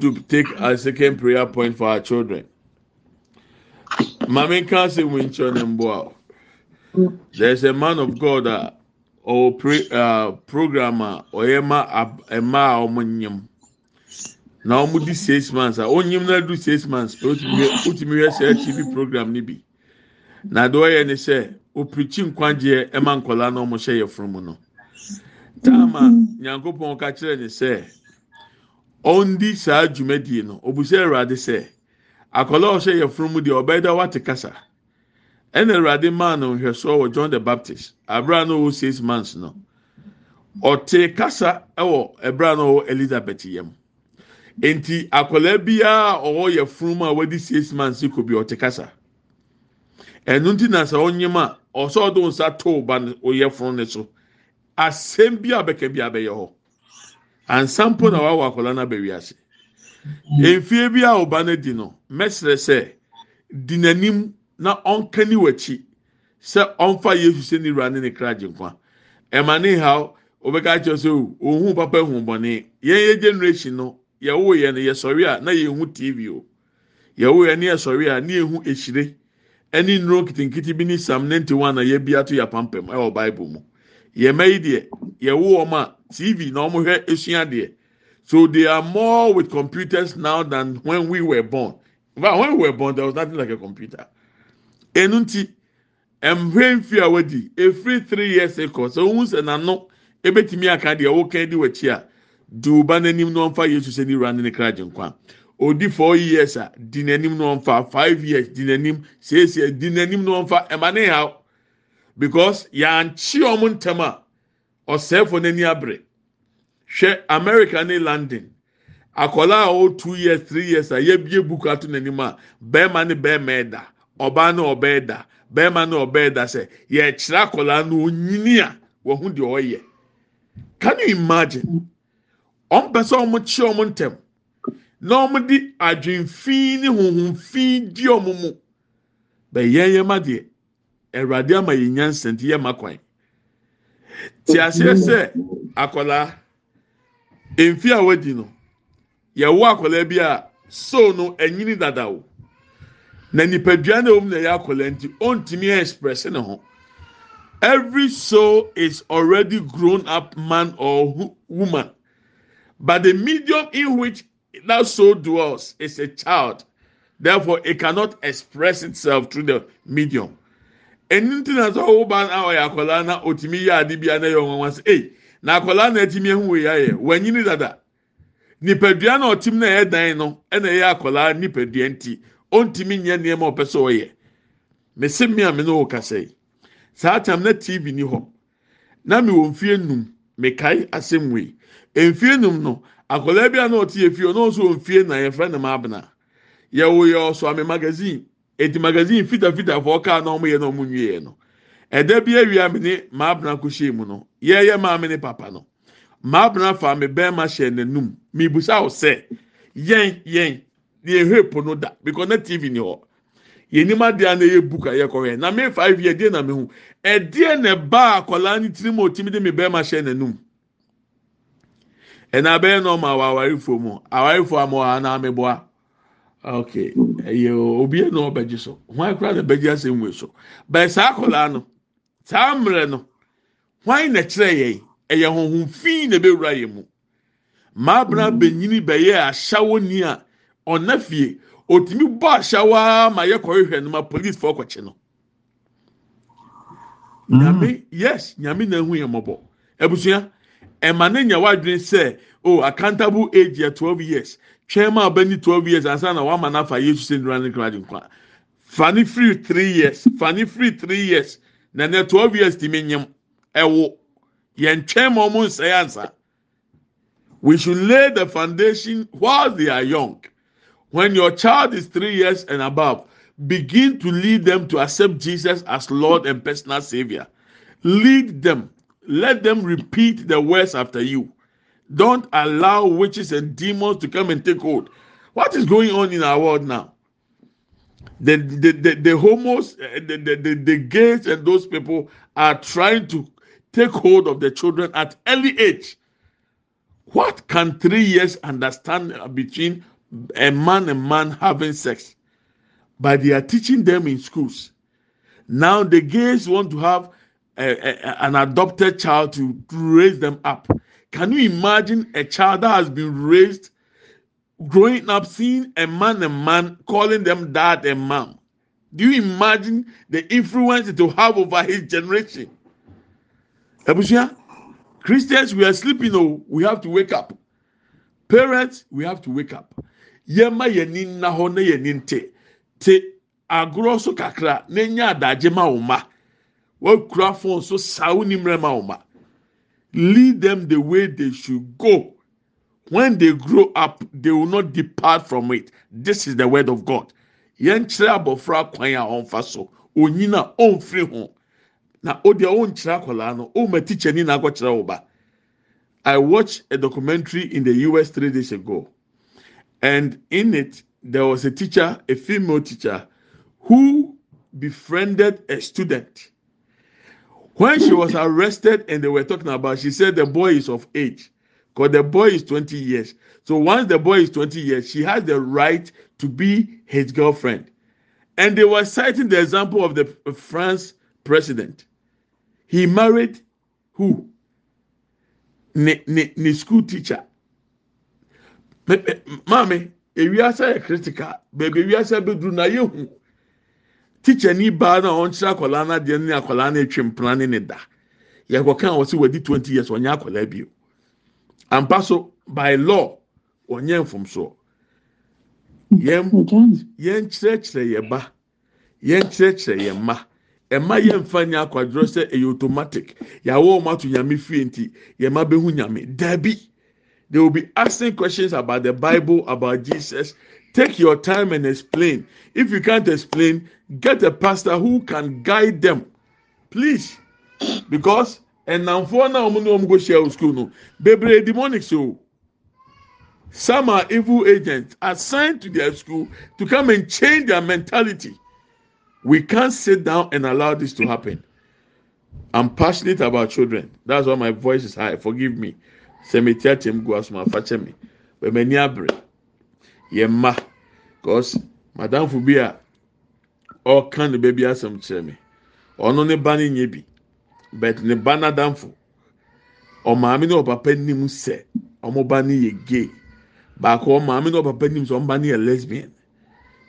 to take a second prayer point for our children. Mami kan se wincho nemboa. There's a man of God uh, or pre, uh, programmer or ema ema omonyem. Na ọmụ di six months a onyim na do six months otumi otumi hwɛ sɛ TV program ni bi. Na do ɔyɛ ne sɛ opirikyi nkwagyeɛ ɛma nkɔla na ɔmo hyɛ yɛ funu mu no. Taama nyankopɔn ka kyerɛ ne sɛ. Ɔndi saa dwumadie no obusa awurade sɛ akwadaa ɔhyɛ yɛ funu deɛ ɔbɛyɛ dɛ wate kasa. Ɛna awurade maa no nhwɛsoɔ wɔ john the baptist abira no wɔ six months no. Ɔte kasa ɛwɔ ɛbira no wɔ elizabeth yam. Nti akwadaa biara ɔwɔ yɛ funu mu a wɔde six months kɔ bi ɔte kasa. Ɛnu ti na sɛ ɔnyim a ɔsɛ ɔde nsa to ba no ɔyɛ funu ne so. Asɛm bi a bi abɛyɛ hɔ. Ansampo na wawo akwadaa no aba wiase. Mfie bi a ɔba no di no mɛsrɛ sɛ di n'anim na ɔnka ni w'akyi sɛ ɔnfa yesu sɛ ne wura ne ne kra gye nkwa. Ɛma ne ha ɔbɛka kyerɛ sɛ ohun papa ehun bɔne. Yɛn yɛ generation no yɛwo yɛn no yɛsɔre a na yɛhu tv o. Yɛwo yɛn ne yɛsɔre a ne yɛhu ehyire. Ɛne nnuro nketenkete bi ne sam ninety one a yɛbi ato yɛ pampam ɛwɔ bible mu. Yɛmɛ yi deɛ yɛwo wɔn a. tv na wɔn hwɛ esua deɛ. So they are more with computers now than when we were born. But when we were born there was nothing like a computer. Enu nti mhwɛ nfi a efiri three years ago so ohun sɛ n'ano ebetumi aka deɛ ɔwɔka di w'akyi a di ɔba n'anim na ɔnfa yesu sɛ ne wura ne ne kra gye nkwa. Odi four years a di n'anim na ɔnfa five years di n'anim. Siesie di n'anim na ɔnfa ɛma ne ha because yankye wɔn ntɛm a. ɔsɛɛfo n'ani abere hwɛ america ne london akwadaa a ɔwɔ two years three years a yɛbie book ato n'anim a bɛrima ne bɛrima ɛda ɔbaa ne ɔbaa ɛda bɛrima ne ɔbaa ɛda sɛ yɛkyerɛ akwadaa no onyini a wɔho deɛ ɔyɛ can you imagine? Ɔmpɛ sɛ ɔmo kye ɔmo ntɛm na ɔmo de adwinfin ne huhunfin di ɔmo mu. Bɛyɛn yɛn ma deɛ awurade ama yɛn nyansa nti yɛ ma kwan. Te aseɛ sɛ akwadaa mfi a wadi no yɛwɔ akwadaa bi a so no anyini dada o na nipadua na wɔm na ɛyɛ akwadaa nti ɔntumi express ne ho. Every soul is already grown up man or woman. But the medium in which that soul dwells is a child. Therefore it cannot express itself through the medium. Ɛnu ti na sɛ ɔwɔ na ɔyɛ akwadaa na otumi yɛ ade bi na yɛ ɔnwanwa sɛ ee na akwadaa na ɛtumi ehu wɔ yɛ wɔnyini dada nipadua na ɔtim na ɛyɛ dan no ɛna ɛyɛ akwadaa nipadua nti ɔntumi nyɛ nneɛma ɔpɛ sɛ ɔyɛ mesi mmea mi na ɔwɔ kasa yi saa tam na tv ni hɔ na mi wɔ mfie num mekae asɛm wei mfie num no akwadaa bi a na ɔte yɛ fie ɔno nso wɔ mfie na yɛfrɛ ne ma abena. Yɛwɔ yɛ ɔsɔ ame magazine. Eti magazine fitafita fo kaa na ɔmo yɛ na ɔmo nwie no. Ɛda bi awia mi ne maabena ko hyɛ mu no. Yɛyɛ maame ne papa no. Maabena fa mi bɛrima hyɛ n'anum mibusa ɔsɛ yɛn yɛn yɛn hwɛ po no da. Because na tv ni hɔ yɛnim adeɛ na yɛ book a yɛkɔhɛ na me five year deɛ na me hu. Ɛdeɛ na ɛba akwadaa ne tiri mu otimi de mi bɛrima hyɛ n'anum ɛna abɛyɛ na ɔmo awawarefo mu. Awarefo amo a na ameboa. Okay ɛyɛ obi na ɔbɛgye so. Hwan kora na bɛgye asɛm wei so? Bɛn saa akwadaa no saa mmerɛ no hwan na kyerɛ yɛn ɛyɛ honhom fii na ebɛwura yɛn mu. Maabena benyini bɛyɛ ahyɛwoni a ɔna fie otumi bɔ ahyɛwa ma yɛ kɔhwehwɛ no ma polisi fɔ kɔkye no. Mm. nyame yes nyame na ehu yɛn mɔbɔ ebusua ɛma ne nya wadwene sɛ o oh, accountable age yɛ twelve years. Twɛn mu a ɔbɛni twelve years ansa na wama n'afa yesu sɛ nira ne kra nkwa fani free three years fani free three years. Na ne twelve years ti mi nyam ɛwo yɛn twɛn mu ɔmo nsɛɛ ansa. We should lay the foundation while they are young. When your child is three years and above begin to lead them to accept jesus as lord and personal savior. Lead them. Let them repeat the words after you Don't allow witches and demons to come and take hold. What is going on in our world now? The the the, the homos, eh, the, the, the, the gays, and those people are trying to take hold of the children at early age. what can three years understand uh, between a man and man having sex? But they are teaching them in schools. Now the gays want to have a, a, an adopted child to raise them up. Can you imagine a child that has been raised, growing up, seeing a man and man, calling them dad and mom? Do you imagine the influence it will have over his generation? Ebusia, Christians, we are sleeping. Oh, we have to wake up. Parents, we have to wake up. Yema yenin na ho na yenin te te agorɔ so kakra na nya adagye ma wo ma wakura phone so saa wo nimrɛ wo ma lead them the way they should go. When they grow up they will not depart from it. This is the word of god. I watched a documentary in the us three days ago. And in it there was a teacher a female teacher who befriended a student. When she was arrested and they were talking about, she said the boy is of age because the boy is 20 years. So once the boy is 20 years, she has the right to be his girlfriend. And they were citing the example of the France president. He married who? The school teacher. Mommy, ewiase yɛ critical beebi ewiase bɛduru na yɛ tikyani baa no a ɔnkyerɛ akɔlaa no adeɛ ne akɔlaa no atwe mpena ne ne da. Yɛkɔka a wɔsɛ wadi 20 years ɔnyɛ akɔlaa bio. Ampa so by law ɔnyɛ mfomsoɔ. Yɛnkyerɛkyerɛ yɛ ba. Yɛnkyerɛkyerɛ yɛ mma. Ɛma yɛmfa nyɛ akwadworɔ sɛ ɛyɛ automatic. Yɛawɔ ɔmo ato nyame fie nti yɛma bɛhu nyame. Daabi there will be asking questions about the bible about jesus Take your time and explain. If you can't explain, get a pastor who can guide them. Please. Because and now for now, I'm going to go share school. No, demonic so. Some are evil agents assigned to their school to come and change their mentality. We can't sit down and allow this to happen. I'm passionate about children. That's why my voice is high. Forgive me. kyɛ me bɛmɛ ani abere yɛ mma cause madamfo bi a ɔka ne baabi asɛm kyerɛ me. Ɔno ne ba ne nye bi. But ne ba n'adamfo ɔmaame ne ɔpapa nim sɛ ɔmo ba ne yɛ gay. Baako ɔmaame ne ɔpapa nim sɛ ɔmo ba ne yɛ lesbian.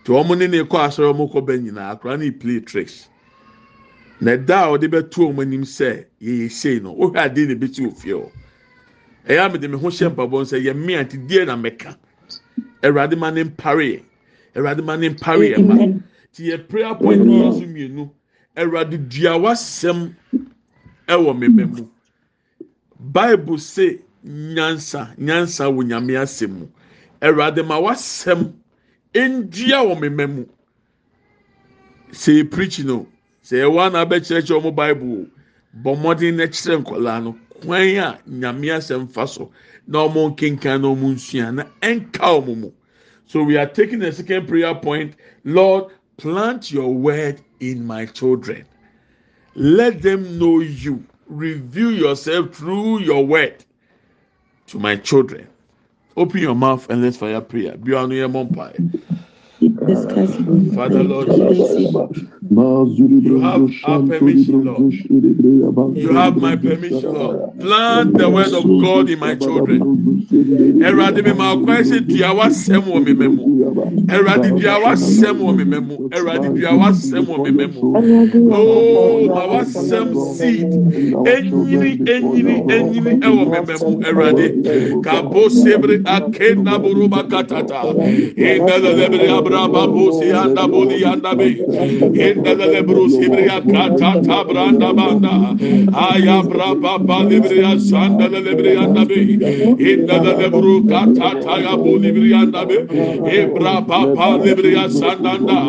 Te ɔmo ne ne kɔ asɔrɔ ɔmo kɔ bɛ nyinaa akora ne play tricks. Na ɛda a ɔde bɛto ɔmo anim sɛ yɛyɛ sei no wohwɛ ade na ebi ti ofie hɔ. ɛyɛ amede me ho hyɛ mpabɔ nsɛ yɛ mmea nti die na mɛka awurade ma ne mpare. Yɛ awurade ma ne mpare yɛ ma. Ti yɛ prayer point no so mmienu awurade dua wasɛm ɛwɔ mmɛmɛ mu. Bible say nyansa nyansa wɔ nyame asɛm mu. Awurade ma wasɛm ndua wɔ mmɛmɛ mu. Sɛ yɛ preach no sɛ yɛ wa na abɛkyerɛkyerɛ wɔn bible bɔ mmɔden na kyerɛ nkɔlaa no kwan a nyame asɛm fa so na wɔn nkenkan na wɔn nsua na ɛnka wɔn mu. So we are taking a second prayer point. Lord plant your word in my children. Let them know you. Reveal yourself through your word to my children. Open your mouth and let's fire prayer. Bí wọn. Father Lord You have our permission, Lord. You have my permission, Lord. Plant the word of God in my children. Ẹ̀rọ̀dì mi máa kọ́ ẹ̀ṣẹ̀ dùá wá sẹ́m wọ̀ mi mẹ́mu. Ẹ̀rọ̀dì dùá wá sẹ́m wọ̀ mi mẹ́mu. Ẹ̀rọ̀dì dùá wá sẹ́m wọ̀ mi mẹ́mu. Ooo ma wá sẹ́m seed. Enyini enyini enyini ẹ̀wọ̀ mi mẹ́mu. Ẹ̀rọ̀dì kàbó sebiri ake naboroba katata. Ìdẹ́lẹ́lẹ́bìrì abraba braba busi anda budi anda be. inda le brusi bria kata tabra anda banda aya braba ba libria sanda le bria anda be. Inda le bru kata taga budi bria anda be. E braba ba libria sanda anda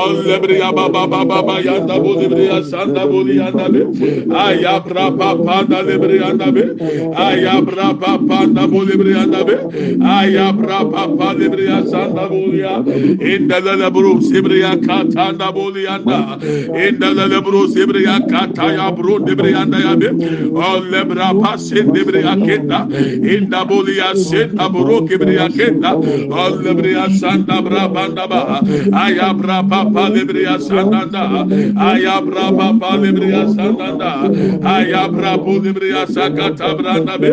o le bria ba ba ba ba ba yanda budi bria sanda budi anda be. Aya braba ba da le bria anda be. Aya braba ba da budi bria anda be. Aya braba ba libria sanda budi anda indele lebru sibriya katanda boliyanda. İndele lebru sibriya kataya bru debriyanda ya be o lebra pasin debriya kenda. İnda boliya sen abru kebriya kenda. O lebriya sanda bra banda ba aya bra papa lebriya sanda aya bra papa lebriya sanda aya bra bu lebriya sakata branda be.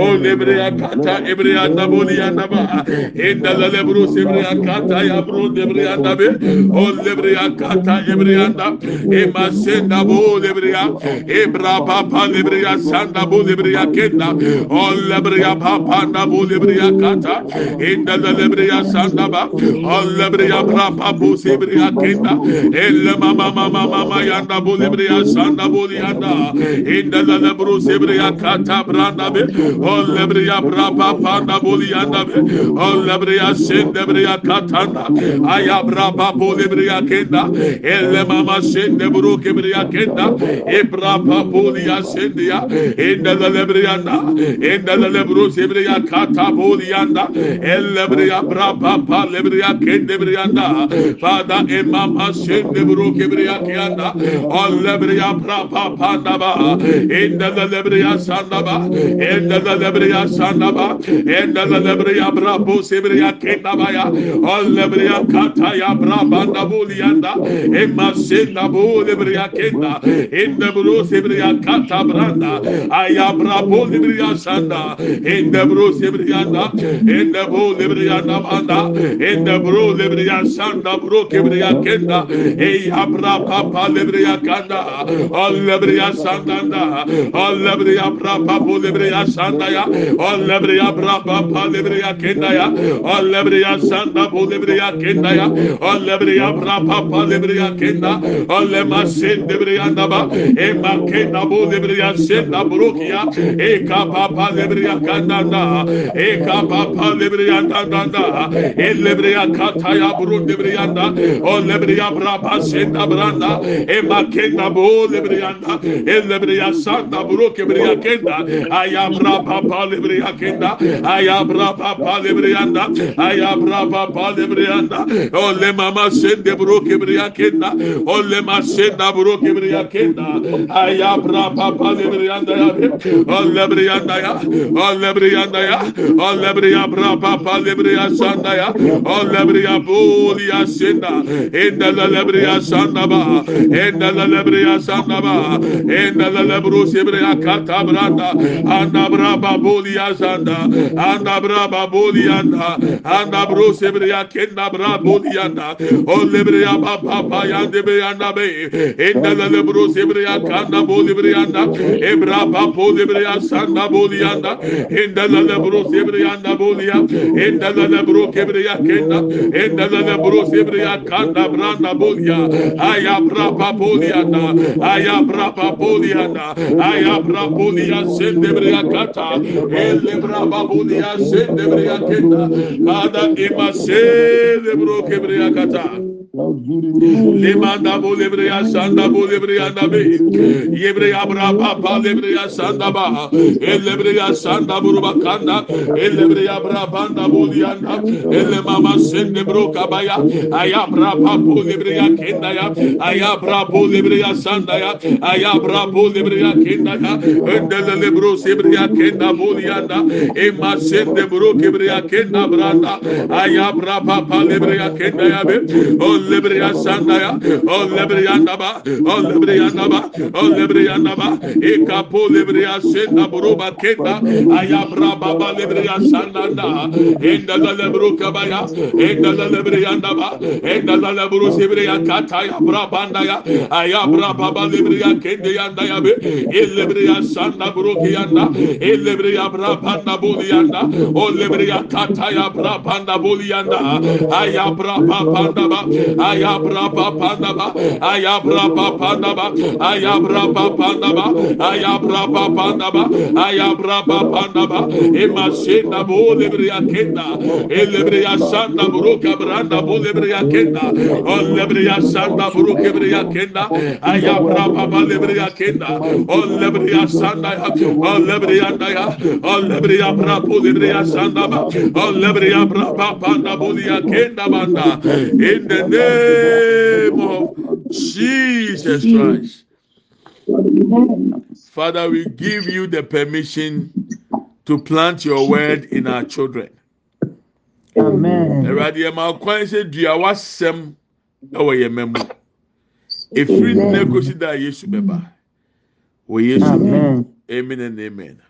O lebriya kata ebriya da boliyanda ba. İndele lebru sibriya kataya kapru debriyanda be o lebriya kata ebriyanda e masenda bu lebriya e brapa pa lebriya sanda bu lebriya kenda o lebriya pa panda bu lebriya kata inda da lebriya sanda ba o lebriya brapa bu lebriya kenda elle mama mama mama yanda bu lebriya sanda bu yanda inda da lebru lebriya kata branda be o lebriya brapa panda bu yanda be o lebriya sendebriya katanda ayabra papo lebriya kenda? Elle mama sende buru kebriya kenda? Ebra papo liya sende ya enda lebriya na enda lebru sebriya kata boliya na elle briya bra papa lebriya kende briya na pada e mama sende buru kebriya kenda alle briya bra papa da ba? Enda lebriya sanda ba? Enda lebriya sanda ba? Enda lebriya bra bo sebriya kenda ba ya? Alle bria kata ya bra banda bulianda e masenda bule bria kenda. E de brose bria kata branda. Aya bra bule bria sanda. E de brose bria da e de bule bria da banda. E de brose bria sanda bro ke bria kenda. E ya bra papa le bria kanda. Alle bria sanda da alle bria bra papa le bria sanda ya. Alle bria bra papa le bria kenda ya. Alle bria sanda bule bria ya kenda ya allebre ya brapa palebre ya kenda alle masin debre ya naba e ma kenda bu de debre ya sen da buruk ya e ka pa pa debre ya kanda da e ka pa pa debre ya da da da ellebre ya kata ya burun debre ya da allebre ya brapa sen da branda e ma kenda bu de debre ya da ellebre ya san da buruk debre ya kenda ayabra pa pa debre ya kenda ayabra pa pa debre ya da ayabra pa pa debre ya brianda ole mama sende bro kebriya kenda. Ole ma senda bro kebriya kenda. Aya bra papa de brianda ya ole brianda ya. Ole brianda ya. Ole briya bra papa de briya ya. Ole briya boli ya senda. Enda la la briya ba. Enda la la briya ba. Enda la la bro sebriya kata branda. Anda bra boli ya sanda. Anda bra boli anda anda bro sebriya kenda. yanda brabo yanda. O lebre ya ba ba ba yanda be yanda be. Enda la lebro sebre ya kanda bo lebre yanda. Ebra ba bo lebre ya sanda bo yanda. Enda la lebro sebre yanda bo ya. Enda la lebro kebre ya kenda. Enda la lebro sebre ya kanda branda bo ya. Aya bra ba bo yanda. Aya bra ba bo yanda. Aya bra bo ya sendebre ya kata. Ele bra ba bo ya sendebre ya kenda. Kada imase Ele bro kebre akata. Limanda bu lebreya sanda bu lebreya nabi yebreya bra papa lebreya sanda ba el lebreya sanda buru bakanda el lebreya bra banda bu yanda el mama sende bro kabaya aya bra papu lebreya kenda ya aya bra bu lebreya sanda ya aya bra bu lebreya kenda ya endele lebro sebreya kenda bu yanda e ma sende bro kebreya kenda branda aya bra papa lebreya kenda ya be Lebriya Olebriya Sandaya, Olebriya Naba, Olebriya Naba, Olebriya Naba, E Ekapo Lebriya Senda Buruba Kenda, Ayabra Baba Lebriya Sandanda, Endala Lebru Kabaya, Endala Lebriya Naba, Endala Lebru Sebriya Kataya Brabandaya, Ayabra Baba Lebriya Kendiya Daya Be, Elebriya Sanda Burukiyanda, Elebriya Brabanda Buliyanda, Olebriya Kataya Brabanda Buliyanda, Ayabra Baba Baba ayabra papandaba ayabra papandaba ayabra papandaba ayabra papandaba ayabra papandaba emasenda bo lebria kenda elebria sanda buruka branda bo lebria kenda olebria sanda buruka bria kenda ayabra papa lebria kenda olebria sanda olebria daya olebria bra bo lebria sanda ba olebria bra papanda bo lebria kenda in the name of Jesus Christ. Father, we give you the permission to plant your word in our children. Amen. Awurade ɛma kwan sɛ dua wasɛm ɛwɔ yɛn mma mu. Efiri Amen. kosi da Yesu bɛba. Wɔ Yesu mu. Amen. Amen and amen.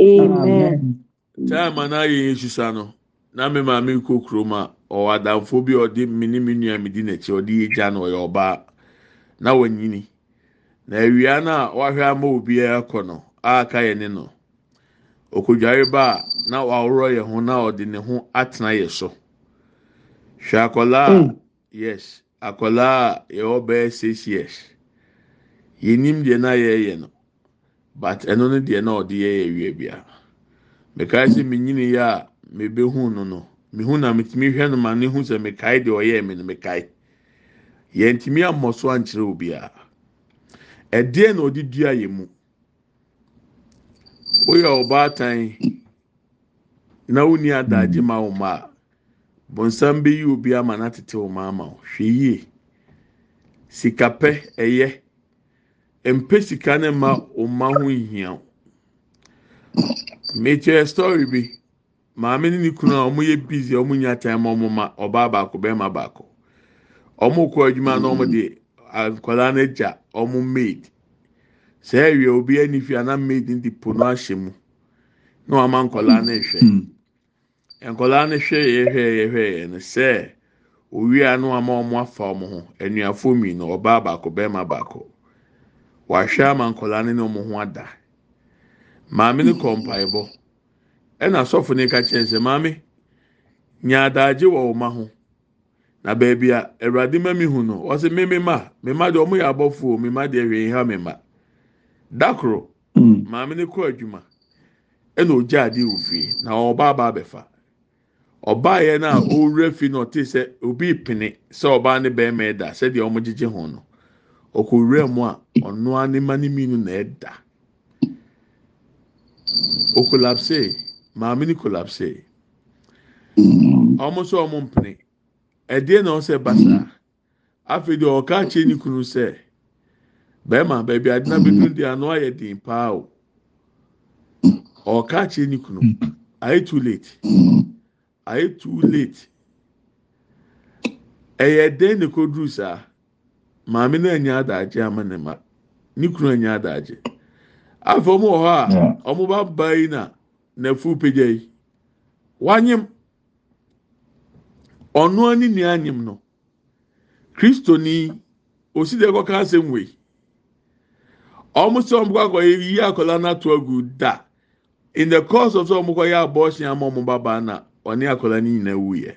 Amen. Time a na yɛ Yesu sa no, na me maame kɔ kurom a ɔwɔ adamfo bi ɔde me ne me nua mi di n'akyi ɔde yɛ gya no ɔyɛ ɔbaa na wɔnyini. Na awia no a wahwɛ ama obiara kɔ no a aka yɛ ne no. Okodware ba a na waworɔ yɛn ho na ɔde ne ho atena yɛ so. Hwɛ akwadaa a Mm. yes akwadaa a yɛwɔ bɛyɛ six years. Yɛnim deɛ na yɛyɛ no but ɛno no deɛ na ɔde yɛyɛ awia biara. Mekae sɛ menyini yɛ a mebehu no no mehu na metumi hwɛ no ma ne hu sɛ mekae deɛ ɔyɛɛ me no mekae. Yɛntumi ammɔ so ankyerɛ obiara. Ɛdeɛ na ɔde dua yɛn mu. woyɛ ɔbaatan na wonni adagye ma wo ma a bonsam bɛyi obi ama na tete wo ma ama wo hwɛ yie sika pɛ ɛyɛ mpɛ sika ne ma wo ma ho nhia wo mekyerɛ story bi maame ne ne kunu a wɔn yɛ busy a wɔn nya time ma ɔbaa baako bɛrima baako. Wɔn kɔ adwuma na wɔn de nkwadaa no agya wɔn maid. Sɛ ɛwia obi ani fi ana maid no de po no ahyɛ mu na wɔn ama nkwadaa no rehwɛ nkwadaa no hwɛ yɛ hwɛ yɛ hwɛ yɛ no sɛ owia no ama wɔn afa wɔn ho. Anuafo mmienu ɔbaa baako bɛrima baako. Wahwɛ ama nkwadaa no ne wɔn ho ada. Maame no kɔ mpaebɔ. Ɛna asɔfo no ka kyerɛ sɛ maame nya adagye wɔ wɔn ho. Na beebi a awurade ma mi hu no ɔsɛ mmemme ma mmemme deɛ wɔn yɛ abɔfo mmemme deɛ hwee ha mmemme dakoro maame no kɔ adwuma ɛna ogya ade wɔ fie na ɔbaa ba abɛfa ɔbaa yɛ no a ɔwura fie na ɔte sɛ obi pene sɛ ɔbaa ne bɛrima ɛda sɛdeɛ wɔn gyegye ho no. Ɔkɔwura mu a ɔnoa ne ma ne mmienu na ɛda. Okolapse maame no kolapse wɔn nso wɔn mpene ɛdeɛ na ɔsɛ basa. Afei deɛ ɔka akyerɛ ne kunu sɛ bɛrima baabi adena bɛduru deɛ ano ayɛ den paa o. Ɔka akyerɛ ne kunu ayɛ too late? Ayɛ too late? Ɛyɛ den na koduru saa. Maame no anya adagye ama ne ma. Ne kunu anya adagye. Afei wɔn wɔ hɔ a wɔn ba baa yi na n'afu pagya yi. Wanyem ɔno ani ni anyim no. Kristoni osi de kɔka asɛm wei. Wɔn sɛ wɔn kɔ akɔ yi akɔla n'ato agu da. In the course of sɛ wɔn kɔ yɛ abɔɔhyɛn ama wɔn ba baa na ɔne akɔla ne nyinaa wu yɛ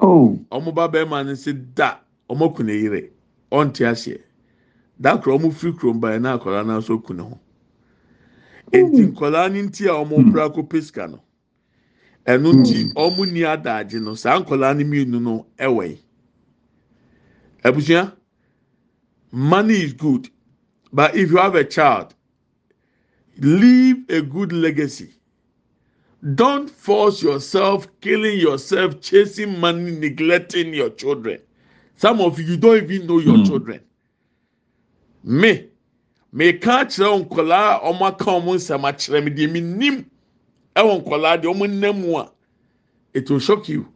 Oh. wɔn ba bɛrima no sɛ da wɔn aku ne yere. Ɔnte aseɛ. Dakoro wɔn firi kurom baa na akɔla no nso ku ne ho. Eti nkɔla ne nti a wɔn pere akɔ pesika no ɛno nti wɔn ni adagye no. Saa nkɔla no mmienu no ɛwɔ yi. Abusua money is good but if you have a child leave a good legacy. Don't force yourself killing yourself chasing money neglecting your children. Some of you don't even know your Mm. children. Me meka kyerɛ nkɔlaa a wɔn aka nsɛm akyerɛ me deɛ me nim ɛwɔ nkɔlaa deɛ wɔn nam mu a it will shock you.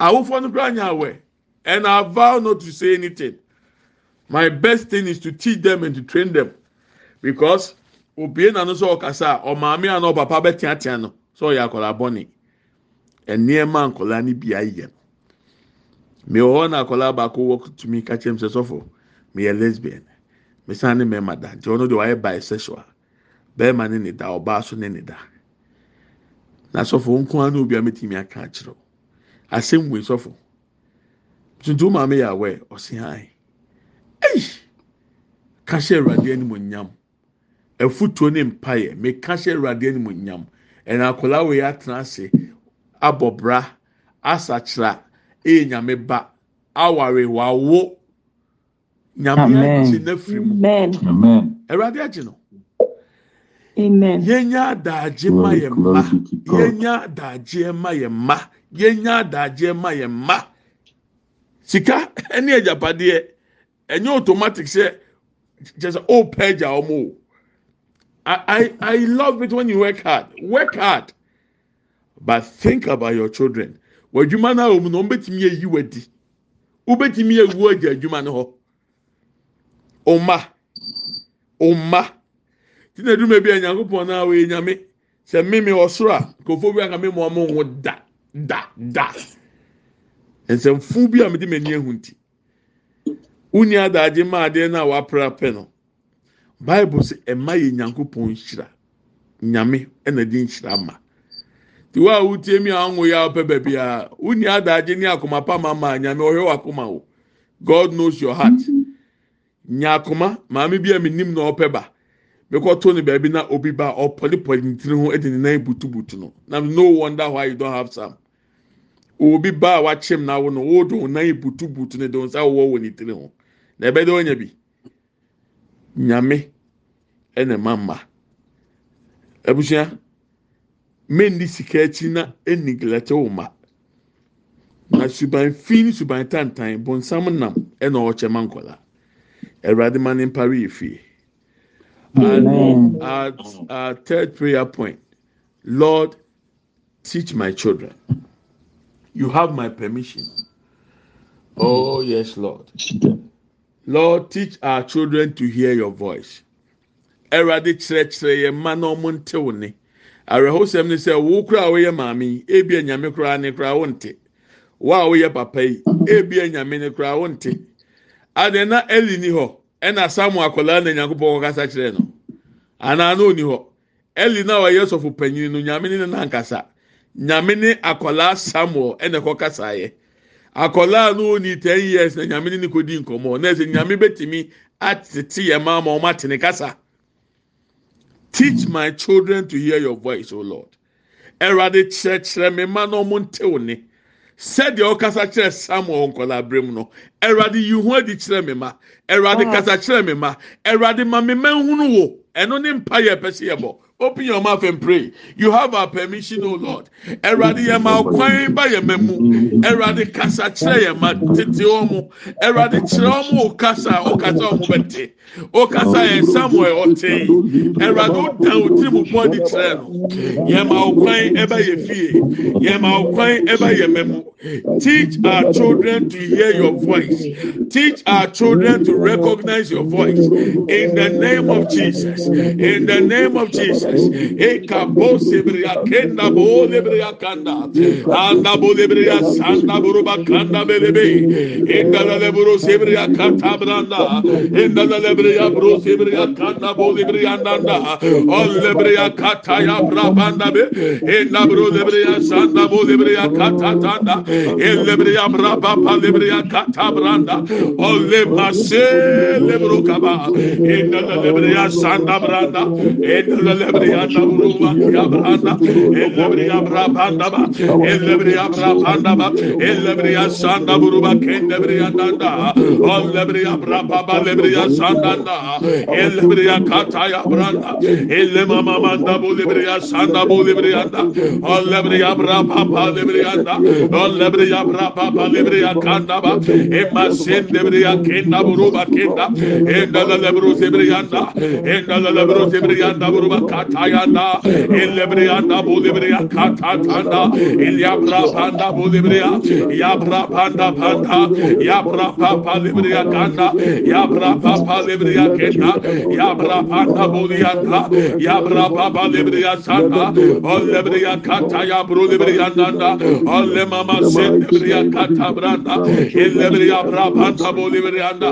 Awofoɔ no kora nya and i vow not to say anything. My best thing is to teach them and to train them. Because obie na no sɛ ɔkasa a ɔmaame a na ɔpapa bɛteatea no sɛ ɔyɛ akɔlaa bɔne. Nneɛma nkɔlaa no bi ayɛ mewɔ hɔ na akɔlaa baako wɔ tumi ka kyerɛ m sɛ sɔfo meyɛ lesbian. Mesan ne mɛma da. Nti ɔno deɛ wayɛ bisexual bɛrima ne ne da ɔbaa so ne ne da. Na sɔfo nko ara na obi a mɛtumi aka akyerɛw asɛm wei sɔfo. Tuntum maame yɛ awɛ ɔsi han ɛyi ka hyɛ awurade anim onyam. Afutuo ne mpaeɛ. Meka hyɛ awurade anim onyam. Ɛna akwadaa wei atena ase abɔ bra asakyera ɛyɛ nyame ba. Aware wawo. Nyame Amen. agye n'afiri mu. Amen. Amen. awurade agye no. Amen. yɛnya adagye ma Glory, yɛn glory mma to God. yɛnya adagye ma yɛn mma yɛnya adagye ma yɛn mma sika ɛne agyapadeɛ ɛnyɛ automatic sɛ kyerɛ sɛ ɔɔpɛ agya wɔn o. I, I I love it when you work hard. Work hard. But think about your children. W'adwuma no a wɔn no wɔn bɛtumi ayi w'adi. Wobɛtumi awu agya adwuma no hɔ ɔma ɔma ti na edwuma bi a nyankopɔn na wɔyɛ nyame. Sɛ mímí ɔsoro a nkurɔfoɔ bi aka mímí wɔn ho da da da. Nsɛmfu bi a mede m'ani ehu nti. Wuni adagye maa adeɛ no a wapra pɛ no. Bible sɛ ɛma yɛ nyankopɔn nhyira nyame ɛna de nhyira ma. Wa a wotie mi a ɔnwo yɛ ɔpɛ baabi a wuni adagye ne akoma pa ma ma nyame ɔhwɛ wakoma o. God knows your heart. Nya akoma maame bi a mi nim na ɔpɛ ba. Bɛkɔto ne baabi na obi ba ɔpɔlipɔli ne tiri ho ɛde ne nan butubutu no. Na no wonder why you don't have some. Obi ba a wakyɛm na awo no wɔɔdo wɔn nan butubutu ne de wɔn nsa wɔwɔ wɔ ne tiri ho. Na ɛbɛ de wɔnya bi. Nyame ɛna ɛma mma. Abusua mmendi sika akyi na enigilɛte wɔn ma. Na suban fi ne suban tantan bɔnsam nam ɛna ɔkyɛ ma nkɔla. Ɛwurade ma ne mpare yɛ fie. And our, our third prayer point Lord, teach my children. You have my permission. Oh, yes, Lord. Lord, teach our children to hear your voice. Erade kyerɛkyerɛ yɛn mma na ɔmo nte wo ne. Awerɛhosɛm ne sɛ wo kura a woyɛ maame yi, ebi nyame kura ne kura wo nte. Wo a woyɛ papa yi, ebi nyame ne kura wo nte. Adeɛ na Eli ni hɔ, ɛna Samuel akwadaa na Nyankopɔn kasa kyerɛ no. Anaa na oni hɔ. Eli na ɔyɛ sɔfo panyin no, nyame ne nankasa. Nyame ne akwadaa Samuel ɛna ɛkɔ kasa yɛ. Akwadaa no oni ten years na nyame ne ne kodi nkɔmɔ. Na ɛsɛ nyame betumi atete yɛn mma ma ɔmo ate ne kasa. Teach my children to hear your voice, O Lord. Ɛwurade kyerɛkyerɛ me mma na ɔmo nte wo ne. Sɛdeɛ ɔkasa kyerɛ Samuel nkɔla abirem no, Ɛwurade yi ho adi kyerɛ me ma. Ɛwurade kasa kyerɛ me ma. Ɛwurade ma me mma nhunu wo. Ɛno ne mpa yɛ pɛ sɛ yɛbɔ. Open your mouth and pray. You have our permission, O Lord. Ẹ̀rọ̀adé yẹn máa kwan yẹn mẹ́ mu. Ẹ̀rọ̀adé kasa kyerẹ́ yẹn máa tètè ọmọ. Ẹ̀rọ̀adé kyerẹ́ ọmọ ò kasa ò kasa Samuel ọ̀tẹ̀ yìí. Ẹ̀rọ̀adé ó dàn ó tìrì mu bọ́ di kyerẹ́ no. Yẹn máa kwan bá yẹ fie. Yẹn máa kwan mẹ́ mu. Teach our children to hear your voice. Teach our children to recognize your voice. In the name of Jesus. In the name of Jesus. Eka bo kenda bo lebria kanda. Anda bo lebria sanda buruba kanda belebe. Enda la lebro sebria kata branda. Enda la lebria bro sebria kanda bo lebria nanda. Ol lebria kata ya brabanda be. Enda bro lebria sanda bo kata tanda. El lebria braba pa kata branda. Ol le mase lebro kaba. Enda la lebria sanda branda. Enda la Ebrianda Uruma Yabranda Ellebriya Brabandaba Ellebriya Brabandaba Ellebriya Sanda Buruba Kendebriya Danda Ellebriya Brababa Lebriya Sandanda Ellebriya Kataya Branda Ellema Mamanda Bulibriya Sanda Bulibriya Ellebriya Brababa Lebriya Ellebriya Brababa Lebriya Kandaba Emma Sendebriya Kenda Buruba Kenda Endala Lebru Zebriyanda Endala Lebru Zebriyanda katayanda elebriyanda bolebriya katatanda ilyabra panda bolebriya yabra panda panda yabra papa lebriya kanda yabra papa lebriya kenda yabra panda boliyanda yabra papa lebriya sanda olebriya kataya bro lebriya nanda ole mama sendebriya katabranda elebriya bra panda bolebriya nda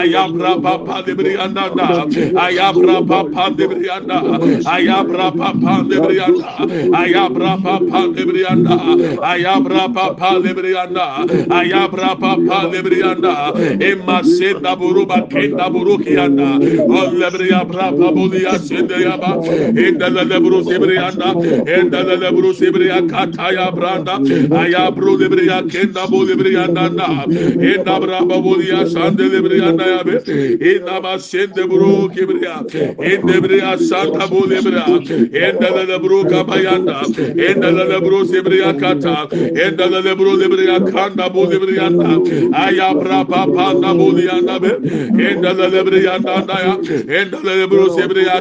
ayabra papa lebriya nanda ayabra papa lebriya nda ayabra papa lebrianda ayabra papa lebrianda ayabra papa lebrianda ayabra papa lebrianda emma senda buruba kenda burukianda ol lebria brapa bulia sende yaba enda lebru sebrianda enda lebru sebria kataya branda. Ayabru lebria kenda bulibrianda enda brapa bulia sande lebrianda yabe enda ma sende burukibriya enda bria santa bulia lebra endala lebro kabayanda endala lebro sebria kata endala lebro lebria kanda bo aya bra papa na bo be lebrianda ya lebro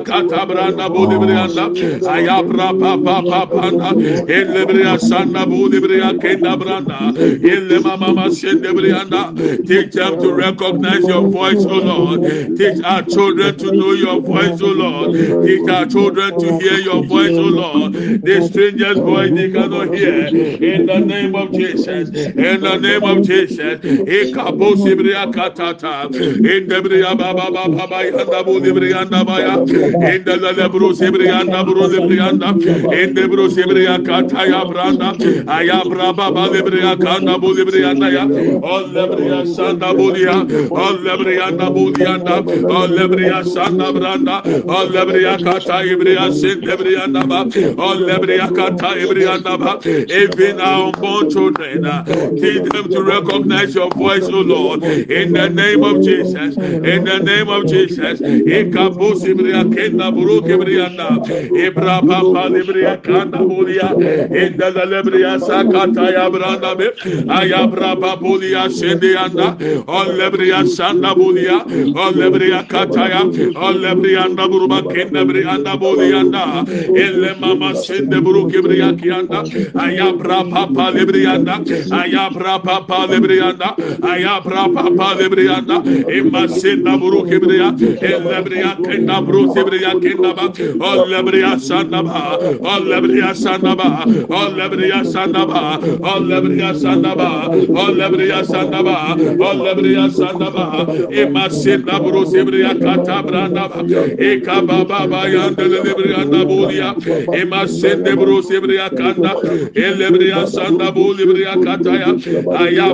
kata branda bo lebrianda aya bra papa papa na elebria sanda bo lebria kenda branda elle mama ma brianda teach them to recognize your voice oh lord. Teach our children to know your voice oh lord. Teach our children to hear your voice oh lord. The stranger's voice they cannot hear. In the name of jesus. In the name of jesus. In the branda kata sin lebrianda ba all lebria kata ibrianda ba even our unborn children uh, teach them to recognize your voice oh lord in the name of jesus in the name of jesus. Ekabo sibria kenda buru kibrianda ibra papa libria kanda bulia. In the lebria sakata ya branda be. Ayabra babulia sendianda all lebria sanda bulia. All lebria kataya. All lebria anda buruba kenda brianda bulianda elle mama sende buru kibriya kianda ayabra papa librianda ayabra papa librianda ayabra papa librianda imma senda buru kibriya elle briya kenda buru kibriya kenda ba all lebriya sanda ba all lebriya sanda ba all lebriya sanda ba all lebriya sanda ba all lebriya sanda ba all lebriya sanda ba imma senda buru kibriya kata branda ba ekaba baba yanda elebreya nabolia emasen debros ebreya kanda elebreya sanda bol ebreya kataya aya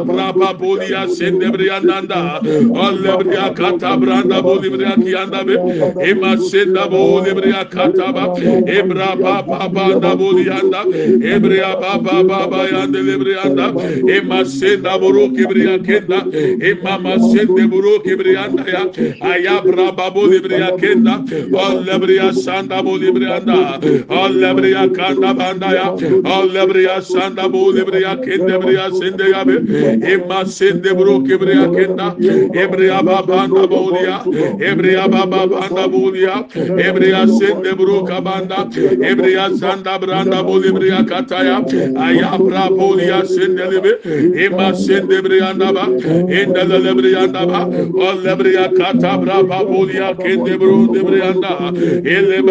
nanda elebreya kata branda kiyanda be emasen da bol ebra ba ba ba da bol yanda ebreya ba buru kibreya kenda emama buru kibreya ya aya braba bol ebreya kenda san sanda bu libriyanda. Allebriya kanda banda ya. Allebriya sanda bu libriya kende briya sende ya be. İmma sende bro kebriya kenda. Ebriya babanda bu ya. Ebriya babanda bu ya. Ebriya sende bro kabanda. Ebriya sanda branda bu libriya kataya. Ayabra bu ya sende libi. İmma sende briyanda ba. Endele libriyanda ba. Allebriya katabra babu ya kende bro libriyanda. Elle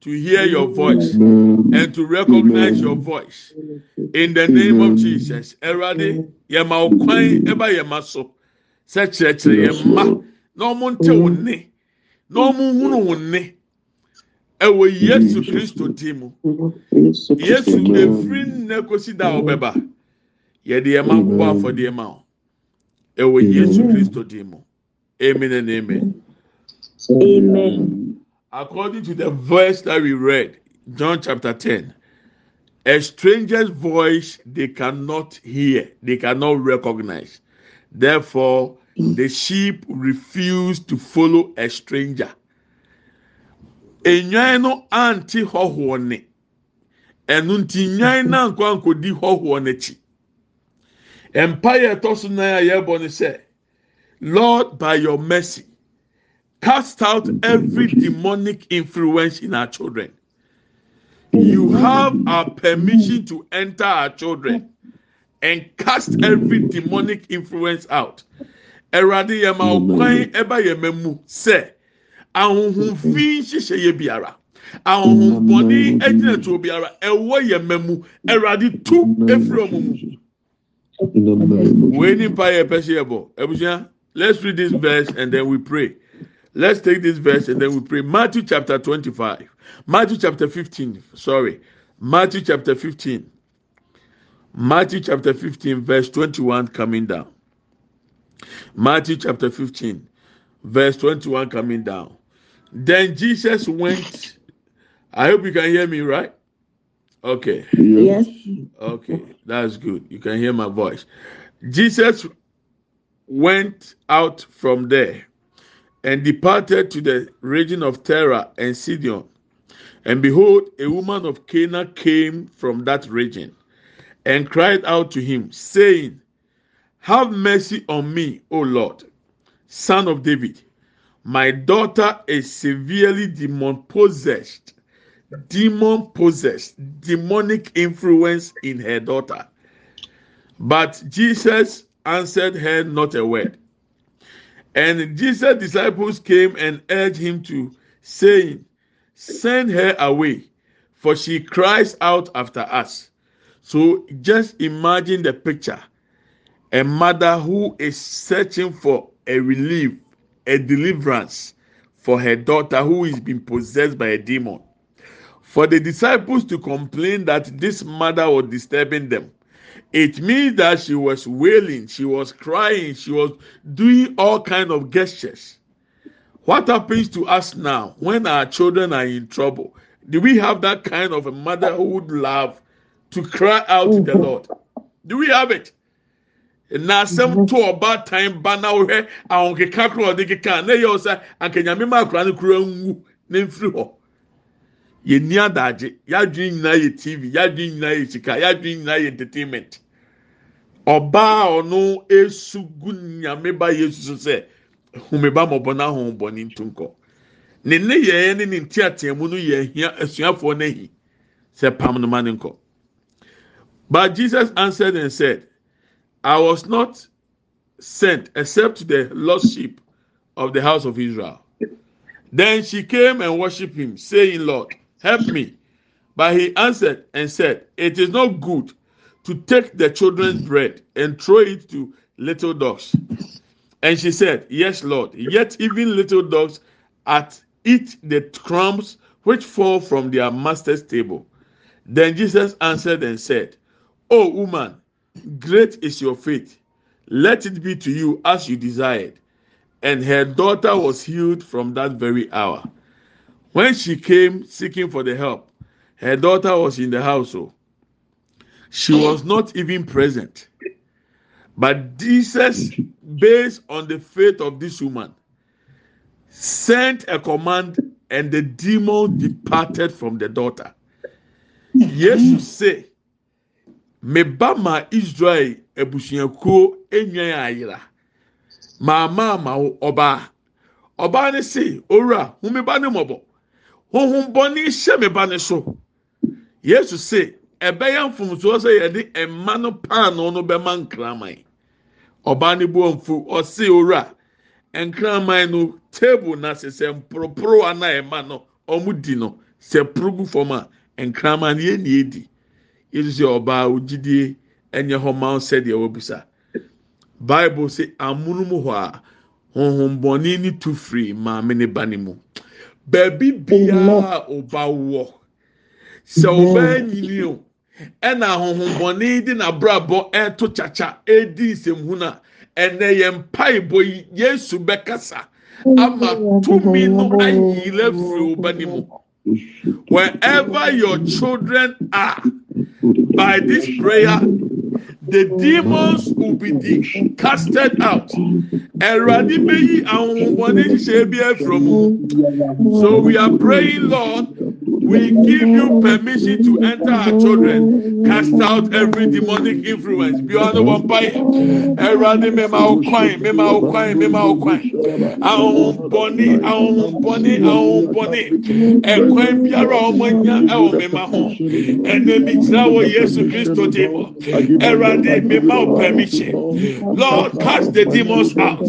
to hear your voice and to recognize your voice. In the name of jesus. Ẹwurade yẹ ma ọkwan ẹba yẹ so sẹ kyerẹkyerẹ yẹ ma na ọmọ ntẹ wọn nne na ọmọ hunu wọn nne ẹwọ yesu kristo di mu. yesu efiri nne kosi da ọbẹba yẹde yẹ ma bọ afọdeẹ ma ọ ẹwọ yesu kristo di mu. Amen and amen. Amen. According to the verse that we read, John chapter 10, a stranger's voice they cannot hear, they cannot recognize. Therefore, the sheep refuse to follow a stranger. Enyan no anti hɔhoɔ ne, ɛnu nti nyan na nkwa nkodi hɔhoɔ n'akyi. Empire ɛtɔ so nan ne Lord by your mercy. Cast out every demonic influence in our children. You have our permission to enter our children and cast every demonic influence out. Ẹ̀rọ̀adé yẹn máa kwan ẹ̀bá yẹn mẹ́ mu sẹ́, ahohunfin ṣiṣẹ́ yẹ biara, ahohunbọ̀nì ẹ̀gyina tó biara, ẹ̀wọ́ yẹn mẹ́ mu, ẹ̀rọ̀adé tú efiri ọmọ mu. Wèé nípa yẹ pẹ́ ṣe yẹ bọ̀, ẹ̀bùsùn let's read this verse and then we pray. Let's take this verse and then we pray. Matthew chapter 25. Matthew chapter 15. Sorry. Matthew chapter 15. Matthew chapter 15, verse 21 coming down. Matthew chapter 15, verse 21 coming down. Then Jesus went. I hope you can hear me, right? Okay. Yes. Okay, that's good. You can hear my voice. Jesus went out from there and departed to the region of Tyre and Sidon. And behold, a woman of Canaan came from that region and cried out to him, saying, Have mercy on me, O Lord, son of David. My daughter is severely demon possessed. Demon possessed, demonic influence in her daughter. But Jesus answered her not a word. And Jesus' disciples came and urged him to, saying, Send her away, for she cries out after us. So just imagine the picture a mother who is searching for a relief, a deliverance for her daughter who is being possessed by a demon. For the disciples to complain that this mother was disturbing them it means that she was wailing, she was crying, she was doing all kind of gestures. What happens to us now when our children are in trouble? Do we have that kind of a mother who would love to cry out to the mm-hmm. Lord? Do we have it? na asɛm mm-hmm. to ɔba time ba na wohwɛ ahonkeka koro ɔde keka na yɛ ɔsɛ ankanyame ma akora no kura nwu mfiri hɔ yɛni adagye. Yadwene nyinaa yɛ tv yadwene nyinaa yɛ sika yadwene nyinaa yɛ entertainment. Ɔbaa ɔno esu gu nyame ba yesu so sɛ homeba mɔbɔ na ahombɔ ne ntunkɔ ne ne yɛɛ ne ne nteateamu no yɛ ahia asuafoɔ sɛ pam no ma ne nkɔ. But jesus answered and said i was not sent except to the lost sheep of the house of israel. Then she came and worshipped him saying lord help me. But he answered and said, It is not good to take the children's bread and throw it to little dogs. And she said, Yes, Lord. Yet even little dogs at eat the crumbs which fall from their master's table. Then Jesus answered and said, O woman, great is your faith. Let it be to you as you desired. And her daughter was healed from that very hour. When she came seeking for the help, her daughter was in the household. Oh. She was not even present. But Jesus, based on the faith of this woman, sent a command and the demon departed from the daughter. Yesu say, meba ma Israel ebusuakuo enyan ayira. Maama ama ọbaa. Ọbaa ne se, owura, humeba ne. Honhom bɔne hyɛ me ba ne so. Yesu se ɛbɛyɛ mfomsoɔ sɛ yɛde mma no paano no bɛma nkraman. Ɔbaa ne bu ɔmfu ɔse owura nkraman no table na sɛ mporoporo ana ɛma no ɔmo di no sɛ poro gu fam a nkraman no yɛn nie di yesu sɛ ɔbaa ogyidie ɛnyɛ hɔ ma sɛdeɛ wɔbisa bible sɛ amunum hɔ a honhom bɔne ne tu firi maame ne ba ne mu. Baabi biara ɔba wɔ sɛ ɔbaa nyini o ɛna ahohombɔne de n'abrabɔ ɛto kyakya edi nsɛmhuna ɛnɛ yɛn mpaebɔ yi yesu bɛkasa ama tumi no ayira firi ɔba ne mu. Wherever your children are by this prayer the demons will be casted out. Ẹ̀rọ̀dì bẹ́yì àwọn ọmọdé ṣiṣẹ́ bí ẹ from. So we are praying, Lord, we give you permission to enter our children, cast out every demonic influence. Ọ̀nà wọn bá yẹ, ẹ̀rọ̀dì mẹ́ma ọkàn, mẹ́ma ọkàn, mẹ́ma ọkàn. Àwọn bọ̀ní, àwọn bọ̀ní, àwọn bọ̀ní. Ẹ̀kọ́ biara ọmọ nya ẹ̀wọ̀ mẹ́ma hàn. Ẹ̀nẹ́mi gyina wọ Yéṣu Kristo dé mọ̀. Ẹ̀rọ̀dì mẹ́ma ọ permission. Lord, cast the demons out.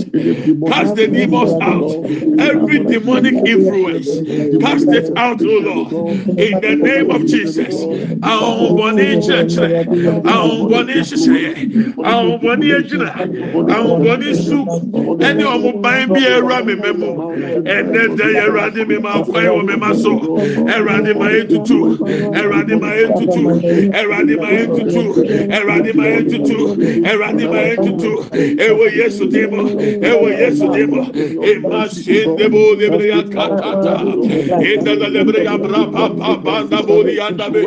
Cast the demons out. Every demonic influence, cast it out, O Lord. In the name of jesus ahombɔne kyerɛkyerɛ ahombɔne hyehyɛeɛ ahombɔne agyina ahombɔne su ɛne ɔmo ban bi awura me mɛ mu ɛnɛ dɛ yɛ awurade me ma kwan wɔ me ma so awurade ma yɛ tutu awurade ma yɛ tutu awurade ma yɛ tutu awurade ma yɛ tutu awurade ma yɛ tutu ɛwɔ yesu dim ɛwɔ yesu dim ema se ndebo lebre ya katata la lebre ya bra apanda bolianda be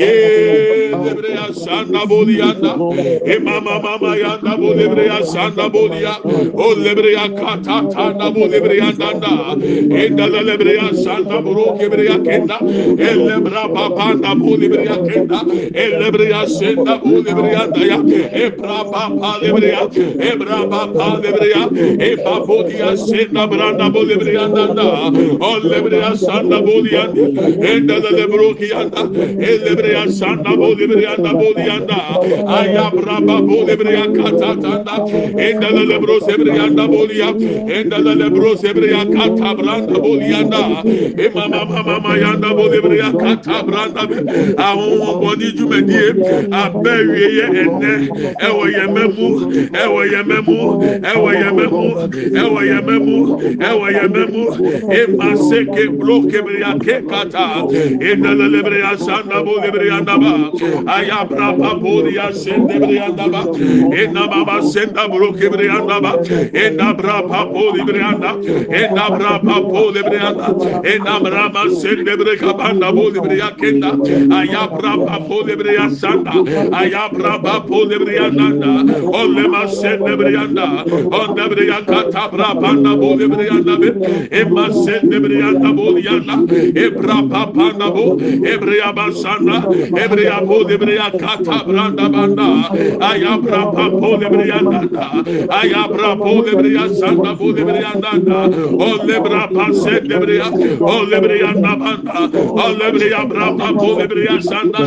ye debreya sanda bolianda e mama mama yanda bolibreya sanda bolia o lebreya kata tanda bolibreya danda e dala lebreya sanda bro kebreya kenda e lebra papanda bolibreya kenda e lebreya senda bolibreya daya e pra papa lebreya e bra papa lebreya e babodia senda branda bolibreya danda o lebreya sanda bolia Enda da lebro ki yanda. Elebre yan sanda bo lebre yanda bo yanda. Ayabra ba bo lebre yan katatanda. Enda da lebro sebre yanda bo ya. Enda da lebro sebre yan katabranda bo yanda. E mama mama mama yanda bo lebre yan katabranda. Àwọn ọmọdé jùmẹ̀díye abẹ́rẹ́ yẹ ẹ̀nẹ́ ẹ̀wọ̀ yẹ mẹ́mú ẹ̀wọ̀ yẹ mẹ́mú ẹ̀wọ̀ yẹ mẹ́mú ẹ̀wọ̀ yẹ mẹ́mú ẹ̀wọ̀ yẹ mẹ́mú ẹ̀ máa ṣe ké blókè mi yà ké kàtà kata enda la lebre ya sanda bo lebre ya daba aya bra pa bo ya sende lebre ya daba enda baba senda bro kebre ya daba enda bra pa bo lebre ya da. Enda bra pa bo lebre ya da. Enda bra ma sende lebre kabanda bo lebre ya kenda. Aya bra pa bo lebre ya sanda aya bra pa bo lebre ya nanda olle ma sende lebre ya da. On lebre ya kata bra pa na bo lebre ya da be ema sende lebre ya da bo ya da. E bra papanda bo ebreya basanda ebreya bo debreya kata branda banda ayabra papo debreya nanda ayabra po debreya sanda bo debreya nanda o lebra pase debreya o lebreya nabanda o lebreya brapa po debreya sanda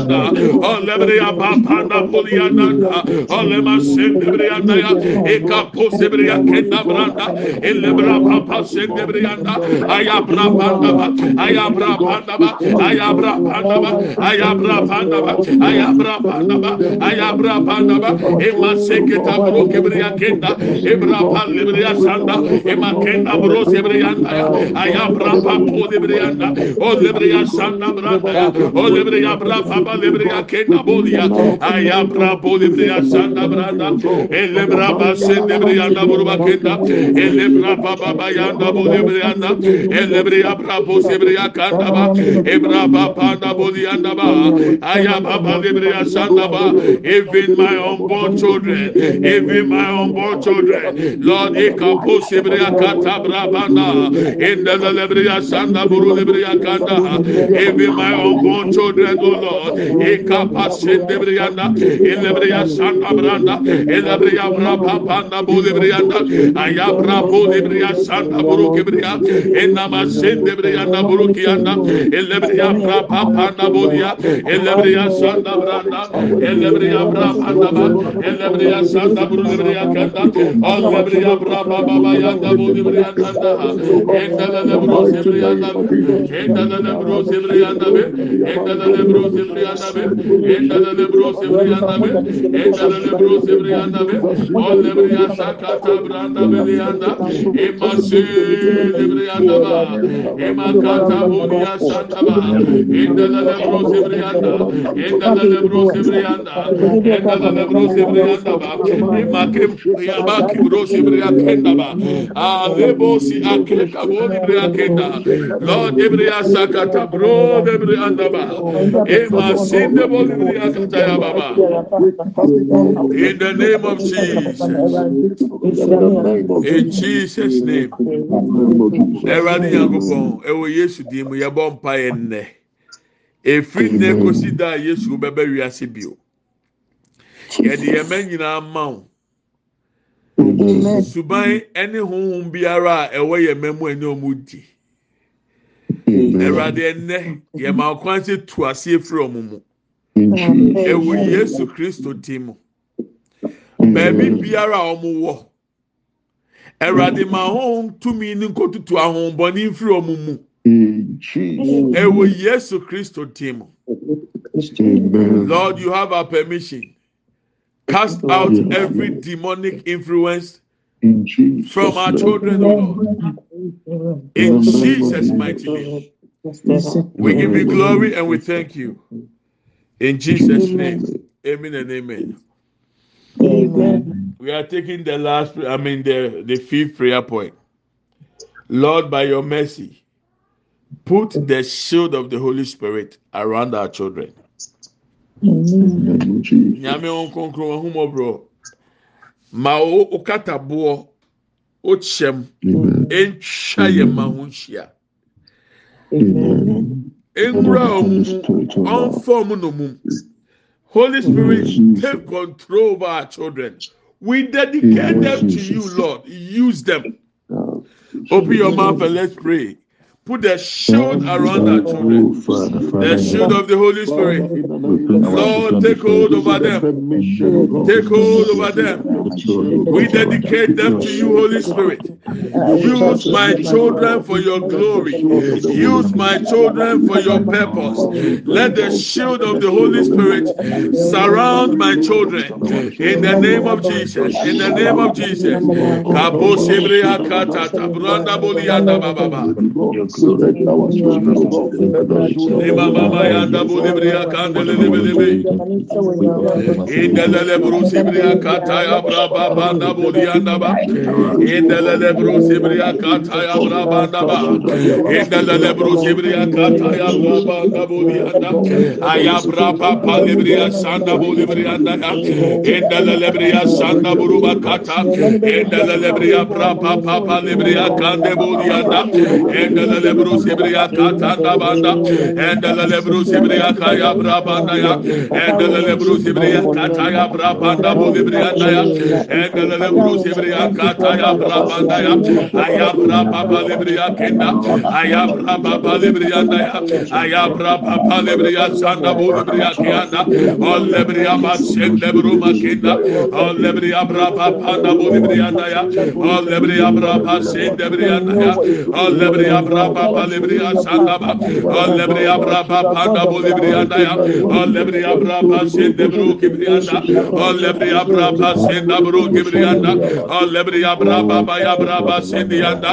o lebreya papanda po yananda o lema sen debreya naya ekapo debreya kenda branda elebra papa sen debreya nda ayabra banda ayabra banda ayabra pandaba, ayabra pandaba, ayabra pandaba, ayabra pandaba, ema seketa bro kebriya kenda, ebra pan lebriya sanda, kenda bro sebriyanda, ayabra pan po lebriyanda, o lebriya sanda branda, o bra papa lebriya kenda bolia, ayabra po lebriya sanda branda, elebra pan lebriyanda burba kenda, elebra papa bayanda bo lebriyanda, elebra pan po sebriya e bra pa pa na bolia na ba aya pa pa lebre ya sanda ba even my unborn children even my unborn children lord e ka po sebre ya kata bra banda in the lebre ya sanda buru lebre ya kanda even my unborn children oh lord e ka pa sende lebre ya na e lebre ya sanda branda e lebre ya bra pa pa na bo lebre ya na aya bra bo lebre ya sanda buru kebre ya e na ma sende lebre ya na buru ki elebriya bra pa panda bodia elebriya sanda branda elebriya bra panda ba. Elebriya sanda brulebriya kanda. Elebriya bra ba ba ba ya da bodi briya kanda. Ekdala le bro sebriya da ekdala le bro sebriya da be. Ekdala le bro sebriya da be. Ekdala le bro sebriya da be. Ekdala le bro sebriya da be. Olebriya saka ta branda be ya da emasi lebriya da ba. Emakata bodia Brianda, Enda da Lebro Sebrianda, Enda da Lebro Sebrianda, Enda da Lebro Sebrianda, Ema Kem, Ema Kim Rosi Briakenda, Alebo Si Akle Kabo Briakenda, Lord Ebria Sakata Bro Brianda, Ema Sin the Boli Briakata Baba. In the name of Jesus. In Jesus' name. Eradi Yankupon, Ewo Yesu Dimu, Yabompa. Yɛbɔ mpa yɛ nnɛ efiri nnɛ kosi da a Yesu bɛbɛ wiase bio yɛde yɛmɛ nyinaa ma wo suban ɛne honhom biara a ɛwɔ yɛmɛ mu ɛne ɔmo di. Ẹwurade ɛnnɛ yɛma kwan sɛ tu ase efiri ɔmo mu. Ɛwɔ Yesu Kristo di mu. Baabi biara a ɔmo wɔ. Ẹwurade ma ahọ́n tumi ní nkotutu ahọ́nbọ́ni nfiri ọmọ mu ɛwɔ yesu kristo dim lord you have our permission. Cast out every demonic influence from our children lord. In jesus mighty name. We give you glory and we thank you. In jesus name. Amen and amen. Amen. We are taking the last, I mean, the, the fifth prayer point. Lord, by your mercy, put the shield of the Holy Spirit around our children. Nyame nkonkron. Holy Spirit, take control of our children. We dedicate them to you, Lord. Use them. Open your mouth and let's pray. Put the shield around our children. The shield of the Holy Spirit. Lord, take hold over them. Take hold over them. We dedicate them to you, Holy Spirit. Use my children for your glory. Use my children for your purpose. Let the shield of the Holy Spirit surround my children. In the name of Jesus. In the name of Jesus. indelele brusi bria kata ya braba banda buria naba indelele brusi bria kata ya braba naba indelele brusi bria kata ya braba banda buria naba aya braba pali bria sanda buli bria naba indelele bria sanda buruba kata indelele bria braba papa libria kande buria naba indelele brusi bria kata naba naba indelele brusi bria kaya braba naba ya endelele bro zibriya kata ya brabanda bo zibriya da ya endelele bro zibriya kata ya brabanda ya aya brababa zibriya kenda aya brababa zibriya da ya aya brababa zibriya sanda bo zibriya kenda ol zibriya ba sende bro makenda ol zibriya brababa da bo zibriya da ya ol zibriya brababa sende zibriya da ya ol zibriya brababa zibriya sanda ba ol zibriya brababa da bo zibriya da ya ol lebri abraba sen debru kibriyanda o lebri abraba sen debru kibriyanda o lebri abraba bayabraba sen diyanda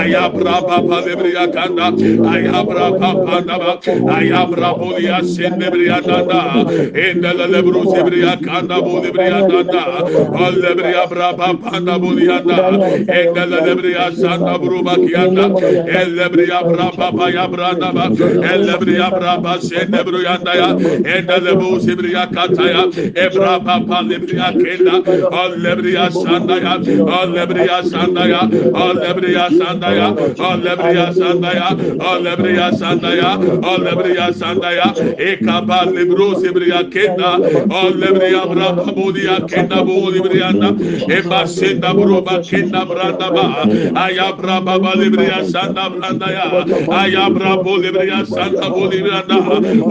ayabraba pa lebri akanda ayabraba pa daba ayabraba liya sen lebri akanda endele lebru lebri akanda bu lebri akanda o lebri abraba pa da bu diyanda endele lebri asanda bru bakiyanda el lebri abraba bayabraba el lebri abraba sen debru yanda ya kenda lebu zibriya kataya ebra papa lebriya kenda al lebriya sandaya al lebriya sandaya al lebriya sandaya al lebriya sandaya al lebriya sandaya al lebriya sandaya ekaba lebro zibriya kenda al lebriya bra pabudiya kenda bu lebriya na eba senda bro ba kenda branda ba ayabra baba lebriya sanda branda ya ayabra bo lebriya sanda bo lebriya na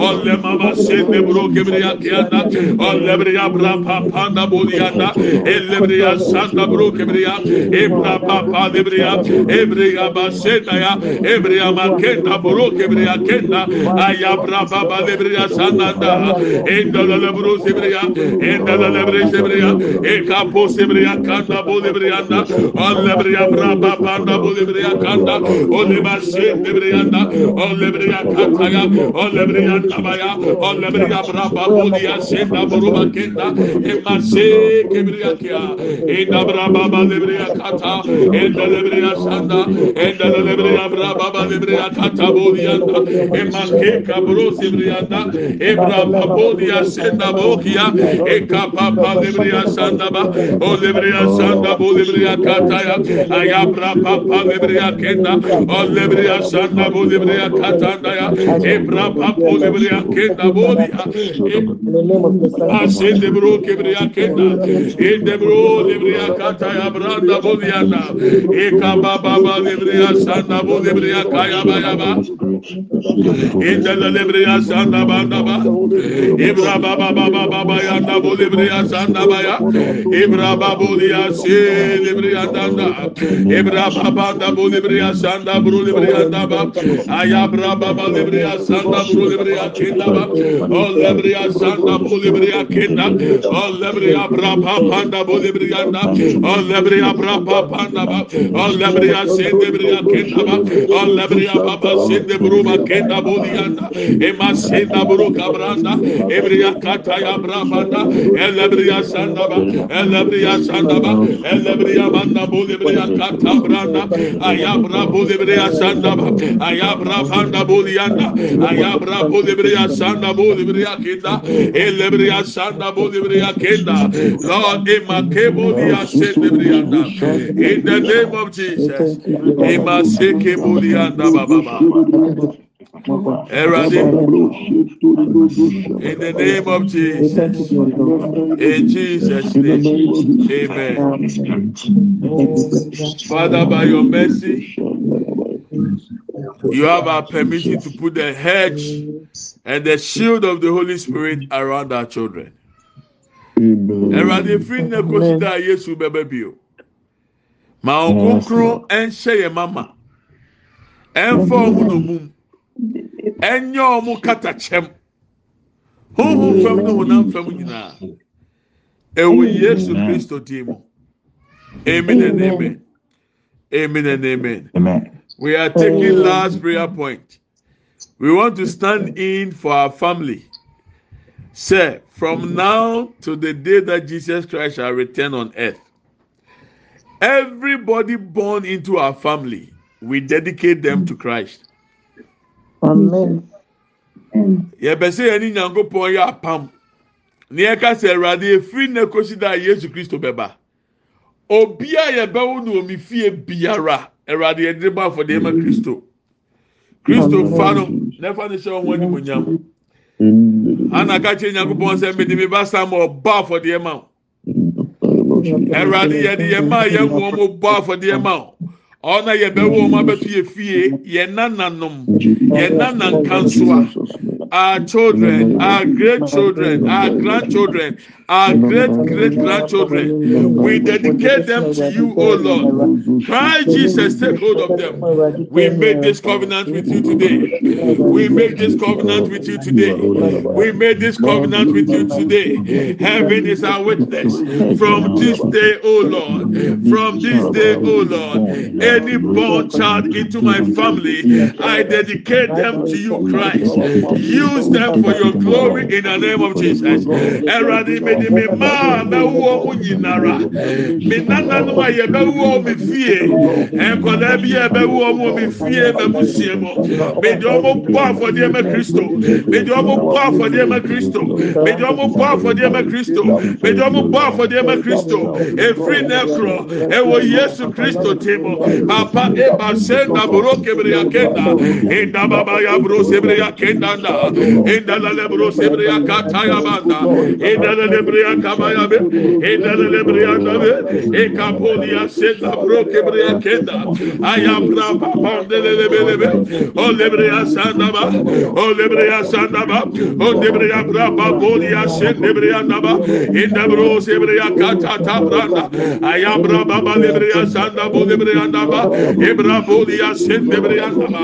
Olle mama sende bro kebri ya kiyanda allebri ya bra pa pa na bol yanda ellebri ya sanda bro kebri ya ebra pa pa debri ya ebri ya basenda ya ebri ya makenda bro kebri ya kenda ayabra pa pa debri ya sanda da endalale bro sebri ya endalale bre sebri ya ekapo sebri ya kanda bol debri yanda allebri ya bra pa pa na bol debri ya kanda olebasenda debri yanda olebri ya kanda ya olebri ya tabaya olebri ya Dabra Bodia Senda Boruba Kenda, Emase Kebriakia, Edabra Baba Lebria Kata, Endelebria Sanda, Endelebria Braba Lebria Kata Bodianda, Emake Cabros Ibrianda, Ebra Babodia Senda Bokia, Eka Papa Lebria Sandaba, Olebria Sanda Bolibria Kataya, Ayabra Papa Lebria Kenda, Olebria Sanda Bolibria Katandaya, Ebra Papa Lebria Kenda Bodia. Asel de bro kebriya kenda. El de bro debriya ya branda bodyana. Eka baba baba debriya sanda bo debriya kaya baya ba. El de debriya sanda banda ba. Ibra baba baba baba ya da bo debriya sanda baya. Ibra babu diya se debriya danda. Ibra baba da bo debriya sanda bro debriya da ba. Ayabra baba debriya sanda bro debriya kenda ba. olebria santa bolibria kenda olebria brapa panda bolibria da olebria brapa panda ba. Olebria sende bria kenda ba. Olebria baba sende bruba kenda bolianda ema senda bru kabranda ebria kata ya brapa da elebria santa ba. Elebria santa ba. Elebria banda bolibria kata branda. Ayabra bolibria santa ba. Ayabra banda bolianda ayabra bolibria santa bolibria bu lebreya kenda. El lebreya sanda bu lebreya kenda. Lord, ema kebo liya sende lebreyanda. In the name of Jesus. Ema seke bu liyanda baba ba. Erade. In the name of Jesus. In Jesus' name. Amen. Father, by your mercy, you have our permission to put the hedge and the shield of the Holy Spirit around our children. Erade firi na kosi da Yesu bɛbɛ bio. Ma ɔkunkun ɛnhyɛ yɛ mama. Ɛnfa ɔmo nomum. Ɛnyɛ ɔmo katakyɛm. Honhom fam ne honam fam nyinaa. Ɛwɔ Yesu Kristo mu. Amen and amen. Amen and amen. Amen. We are taking last prayer point. We want to stand in for our family. Say, from now to the day that Jesus Christ shall return on earth, everybody born into our family, we dedicate them to Christ. Amen. yɛbɛ sɛ yɛne nyankopɔn yɛ apam na yɛka sɛ awurade efiri na ekosi da yesu kristo bɛba obi a yɛbɛwo no omi fie biara awurade yɛde bɔ afɔdeɛ ma kristo kristo fa no n'ɛfa no hyɛ wɔn animonyam ana ka kyerɛ nyankopɔn sɛ mede me ba sam ɔbɔ afɔdeɛ ma wo. Awurade yɛde yɛn mma yɛn wɔn mo bɔ afɔdeɛ ma wo. Ɔna yɛbɛwo wɔn abɛto yɛ fie yɛn nananom yɛn nanankansoa. Our children, our great children, our grandchildren, our great great grandchildren. We dedicate them to you, O Lord. Christ Jesus, take hold of them. We make this covenant with you today. We make this covenant with you today. We made this covenant with you today. Heaven is our witness. From this day, O Lord, from this day, O Lord, any born child into my family, I dedicate them to you, Christ. Use them for your glory in the name of Jesus. Eradi me di me ma me wo mu nyinara. Me nananom a ye be fie. Bi e be me fie mo. Me di omo bo afode me di omo bo afode me di omo bo afode me di omo Kristo. Efri nekro e wo Yesu temo. Papa e ba yakenda. Enda baba ya sebre yakenda banda endala lebro sebreya kataya banda endala lebreya kamaya be endala lebreya da be e kapolia senda bro kebreya kenda ayam bra papande o lebreya sanda o lebreya sanda ba o sen lebreya da ba endabro sebreya katata branda ayam baba lebreya sanda bo lebreya da ba ebra polia sen lebreya da ba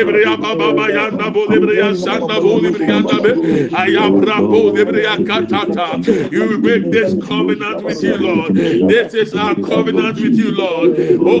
ebreya baba yanda bo lebreya sanda bo lebre yanda be. Ayabra bo lebre ya katata. You make this covenant with you, Lord. This is our covenant with you, Lord.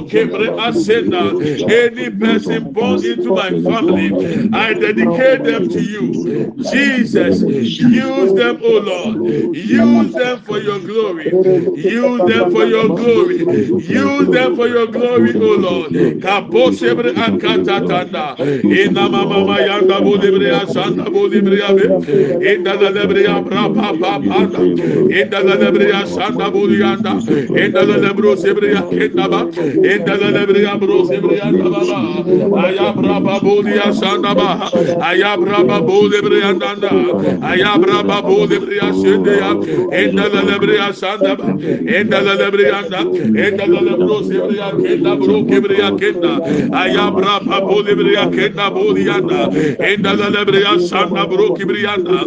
Okay, bre asenda. Any person born into my family, I dedicate them to you. Jesus, use them, oh Lord. Use them for your glory. Use them for your glory. Use them for your glory, oh Lord. Kapo sebre akatatanda. Ina mama yanda bo lebre Manda Bolibriya be. Enda da lebriya brapa panda. Enda da lebriya sanda boliyanda. Enda da lebro sebriya kenda ba. Enda da lebriya bro sebriya da ba. Aya brapa boliya sanda ba. Aya brapa bolibriya danda. Aya brapa bolibriya sende ya. Enda da lebriya sanda ba. Enda da lebriya da. Enda da lebro sebriya kenda bro kebriya kenda. Aya brapa bolibriya kenda boliyanda. Enda da lebriya sanda bro kibriyanda.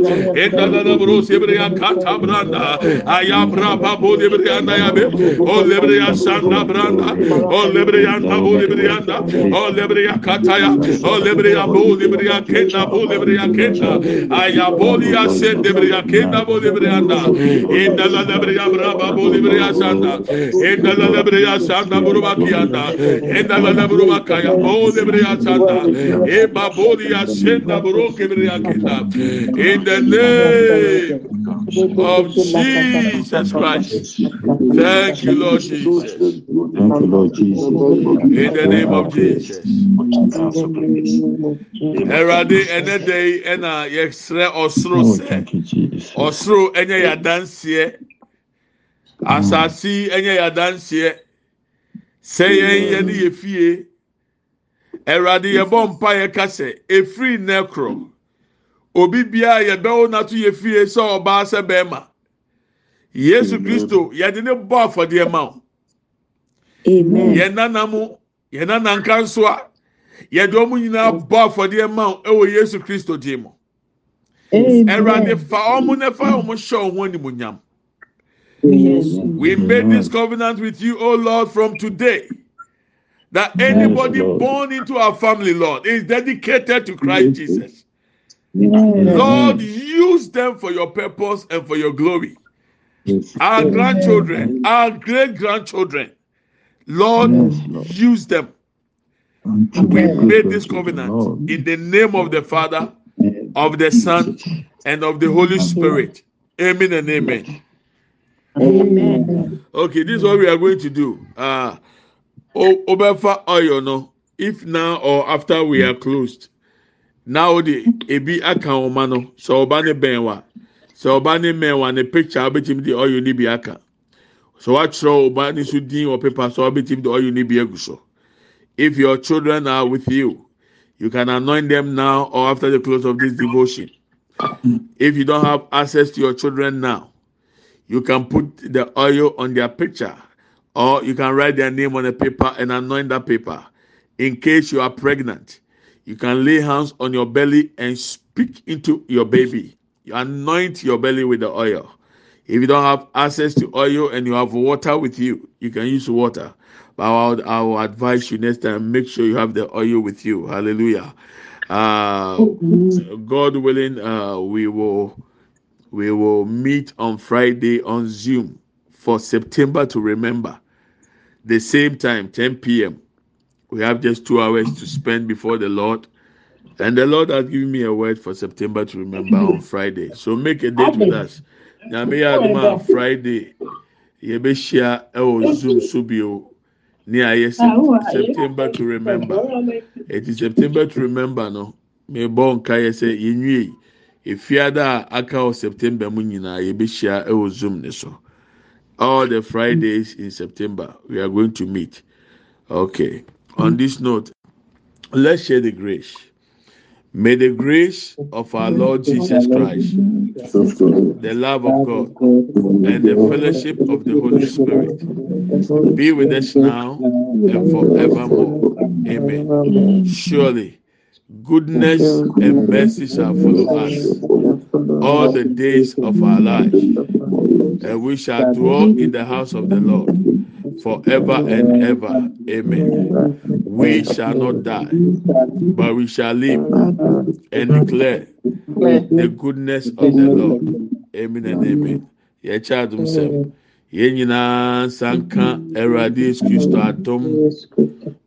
Endana da bro sebriya kata branda. Ayabra babo debriyanda ya be. O lebriya sanda branda. O lebriyanda o lebriyanda. O lebriya kataya. O lebriya bo lebriya kenda bo lebriya kenda. Ayaboliya sen debriya kenda bo lebriyanda. Endana lebriya braba bo lebriya sanda. Endana lebriya sanda bro bakiyanda. Endana lebriya kaya bo lebriya sanda. Eba boliya sen da bro. In the name of Jesus Christ. Thank you Lord Jesus. Thank you, Lord Jesus. in the name of Jesus. Erade ɛnɛ da yi ɛna yɛsrɛ ɔsoro Oh, sɛ thank you, Jesus. ɔsoro ɛnyɛ yadanseɛ asase ɛnyɛ yadanseɛ sɛ yɛn yɛ ne yɛ fie. Erade yɛbɔ mpa yɛ kasɛ efiri nɛkorɔ obi biara yɛbɛwo n'ato yɛ fie sɛ ɔbaa sɛ bɛrima. Yesu Kristo yɛde ne bɔ afɔdeɛ ma o. Amen. yɛn nana mu yɛn nana nka nso a yɛde wɔn nyinaa bɔ afɔdeɛ ma wo ɛwɔ yesu kristo din mu. Ɛwurade fa wɔn na fa wɔn hyɛ wɔn animuonyam. We made this covenant with you o lord from today that anybody born into our family lord is dedicated to christ jesus lord use them for your purpose and for your glory our grandchildren our great grandchildren lord use them We made this covenant in the name of the Father, of the Son, and of the Holy Spirit. Amen and amen. Amen. Okay, this is what we are going to do. Uh o- obefa oil no. If now or after we are closed. Now the ebi aka oma no. So oba ne ben wa. So oba ne men wa ne picture abetim the oil ni bi aka. So what show oba ni so din or paper so abetim the oil ni bi so. If your children are with you, you can anoint them now or after the close of this devotion. If you don't have access to your children now, you can put the oil on their picture or you can write their name on a paper and anoint that paper. In case you are pregnant, you can lay hands on your belly and speak into your baby. You anoint your belly with the oil. If you don't have access to oil and you have water with you, you can use water. But I would, I will advise you next time make sure you have the oil with you. Hallelujah. Uh, God willing, uh, we will we will meet on Friday on Zoom for September to remember. The same time, 10 p.m. We have just two hours to spend before the Lord. And the Lord has given me a word for September to remember on Friday. So make a date with us. Nyame yɛ Friday yɛbɛhyia ɛwɔ Zoom so bio ne September to remember. It is September to remember no. Mebɔ nka yɛ sɛ yɛnwie efiada aka wɔ September mu nyinaa yɛbɛhyia ɛwɔ Zoom ne so. All the Fridays in September we are going to meet. Okay. On this note, let's share the grace. May the grace of our Lord Jesus Christ, the love of God, and the fellowship of the Holy Spirit be with us now and forevermore. Amen. Surely, goodness and mercy shall follow us all the days of our life, and we shall dwell in the house of the Lord forever and ever. Amen. We shall not die, but we shall live and declare the goodness of the Lord. Amen and amen. Yɛkyɛ sɛm. Yɛn nyinaa nsanka Awurade Yesu Kristo adum,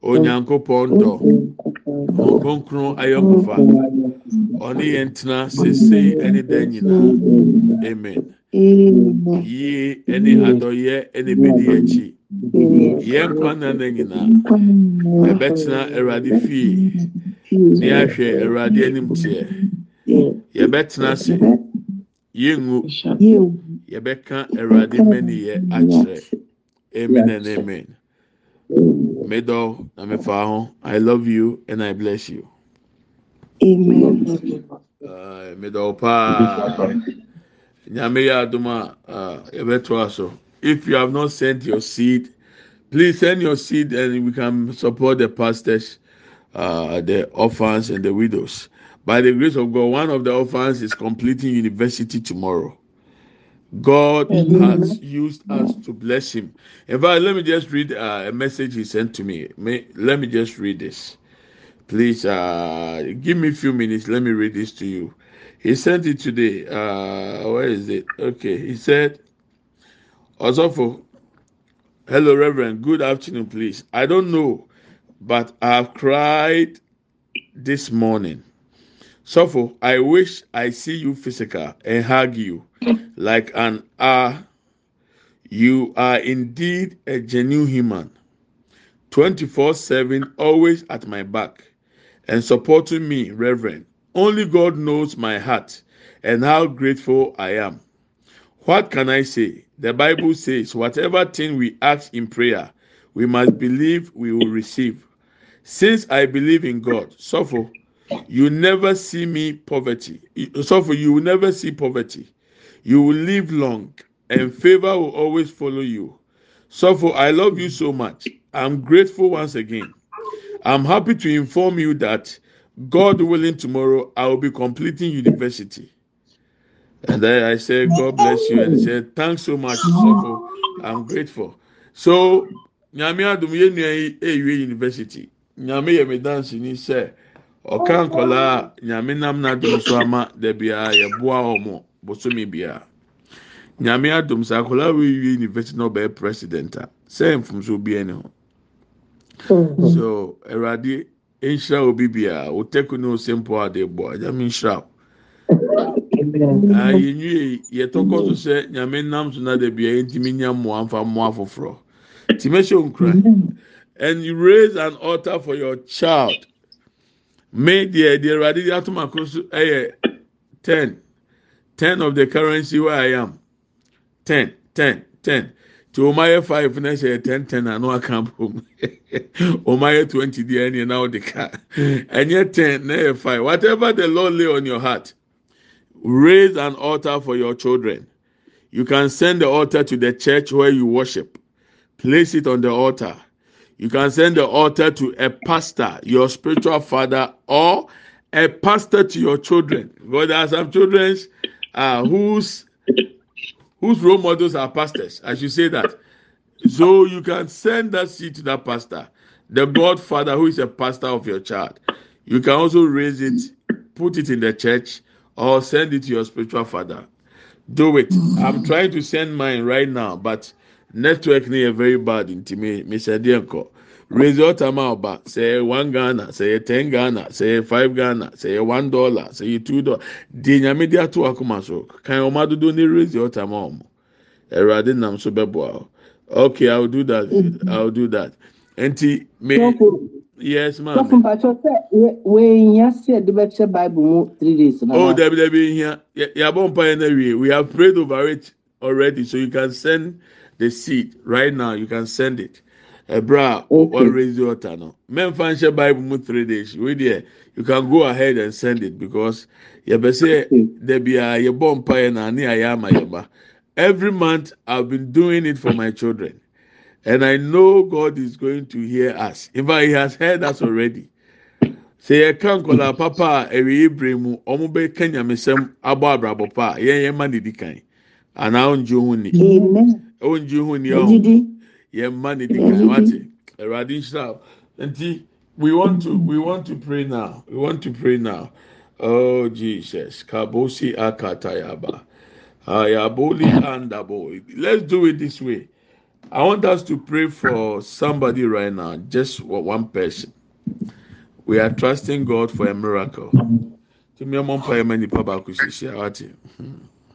Onyankopɔn dɔ, Nkonkron ayɔnkofa, ɔne yɛn tena sese ɛne dan nyinaa. Amen. Yie ɛne adɔyɛ ɛne bedi akyi. Yɛn kwan na na nyinaa. Ɛbɛtena Awurade fie. Ne ahwɛ Awurade anim teɛ. yɛbɛtena ase. Yɛngu. Yɛbɛka awurade mɛniyɛ akyerɛ. Amen and amen. Medɔ na mefa ho. I love you and i bless you. Amen. Medɔ paa nyame yɛ adom a yɛbɛtoa so if you have not sent your seed please send your seed and we can support the pastors uh, the orphans and the widows by the grace of god one of the orphans is completing university tomorrow God has used us to bless him. In fact, let me just read uh, a message he sent to me. May, let me just read this. Please uh, give me a few minutes. Let me read this to you. He sent it today. Uh, where is it? Okay. He said, Osofo, hello, Reverend. Good afternoon, please. I don't know, but I have cried this morning. Sofo, I wish I see you physical and hug you like an ah. You are indeed a genuine human. 24 7, always at my back and supporting me, Reverend. Only God knows my heart and how grateful I am. What can I say? The Bible says, whatever thing we ask in prayer, we must believe we will receive. Since I believe in God, Sofo, you never see me poverty. Sofo, you will never see poverty. You will live long, and favor will always follow you. Sofo, I love you so much. I'm grateful once again. I'm happy to inform you that God willing, tomorrow I will be completing university. And then I said, God bless you. And he said, Thanks so much, Sofo. I'm grateful. So, Nyame adum yɛ nua yi ewie university. Nyame yɛ me dance ni sɛ ɔka nkɔla a nyame nam n'adum so ama dɛbi a yɛboa wɔn bosomi bia. Nyame adum sɛ akɔla wo ewie university na ɔbɛyɛ president a sɛ nfumso bi ɛni ho. So, Awurade nhyira obi bia teku ne o sempo ade bɔ nyame nhyira o. Yɛnwie yɛtɔkɔ so sɛ nyame nam so na de bia yɛntumi nya mmoa mfa mmoa foforɔ tìmɛhyɛ nkura and you raise an altar for your child. Me deɛ deɛ awurade de ato mako so ɛyɛ ten. Ten of the currency where i am. Ten ten ten. Tí o ma yɛ five na ɛhyɛ ten ten na no aka bom o ma yɛ twenty deɛ ɛnìyɛn na ɔde ka. Ɛnyɛ ten na ɛyɛ five. Whatever the lord lay on your heart. Raise an altar for your children. You can send the altar to the church where you worship. Place it on the altar. You can send the altar to a pastor, your spiritual father, or a pastor to your children. Because there are some children uh, whose whose role models are pastors. I should say that. So you can send that seed to that pastor, the godfather who is a pastor of your child. You can also raise it, put it in the church, or send it to your spiritual father. Do it. I'm trying to send mine right now, but network near very bad into me, Mr. Raise your time out, say one Ghana, say ten Ghana, say five Ghana, say one dollar, say two dollars. Dinya media to akuma so. Can you madu do ni time out? Erade nam so bebo. Okay, I'll do that. I'll do that. Enti me yes maami sọfún pàṣẹ sẹ wẹ́n yẹn sí ẹ̀dí bẹ́ẹ̀ ṣe bible mu three days. oh dabi dabi yẹn yabọ mpa yẹn náà wie we have prayed over it already so you can send the seed right now. You can send it. Eh, Ebra wọn raise your altar no mẹ́nfà ń ṣe bible mu three days. Wey there. You can go ahead and send it because yabẹsẹ dabi ah, a yabọ mpa yẹn náà ni àyà àmà yẹn ba every month I've been doing it for my children. And I know God is going to hear us. In fact, He has heard us already. sɛ yɛka nkɔla papa a ɛwɛ ebire mu ɔmo bɛ ka nyamesɛm abɔ abrabɔ pa a yɛn yɛn ma ne di kan anaa ɔngye ho ni. Ɔngye ho ni Ejidi. yɛn ma ne di kan wate ɛwurade nhyira o. nti we want to we want to pray now. We want to pray now. Oh jesus. Kabosi akatayaba. Ayaboli andabo. Let's do it this way i want us to pray for somebody right now just one person. We are trusting God for a miracle. To me, I'm on fire, many papa kusisi awati.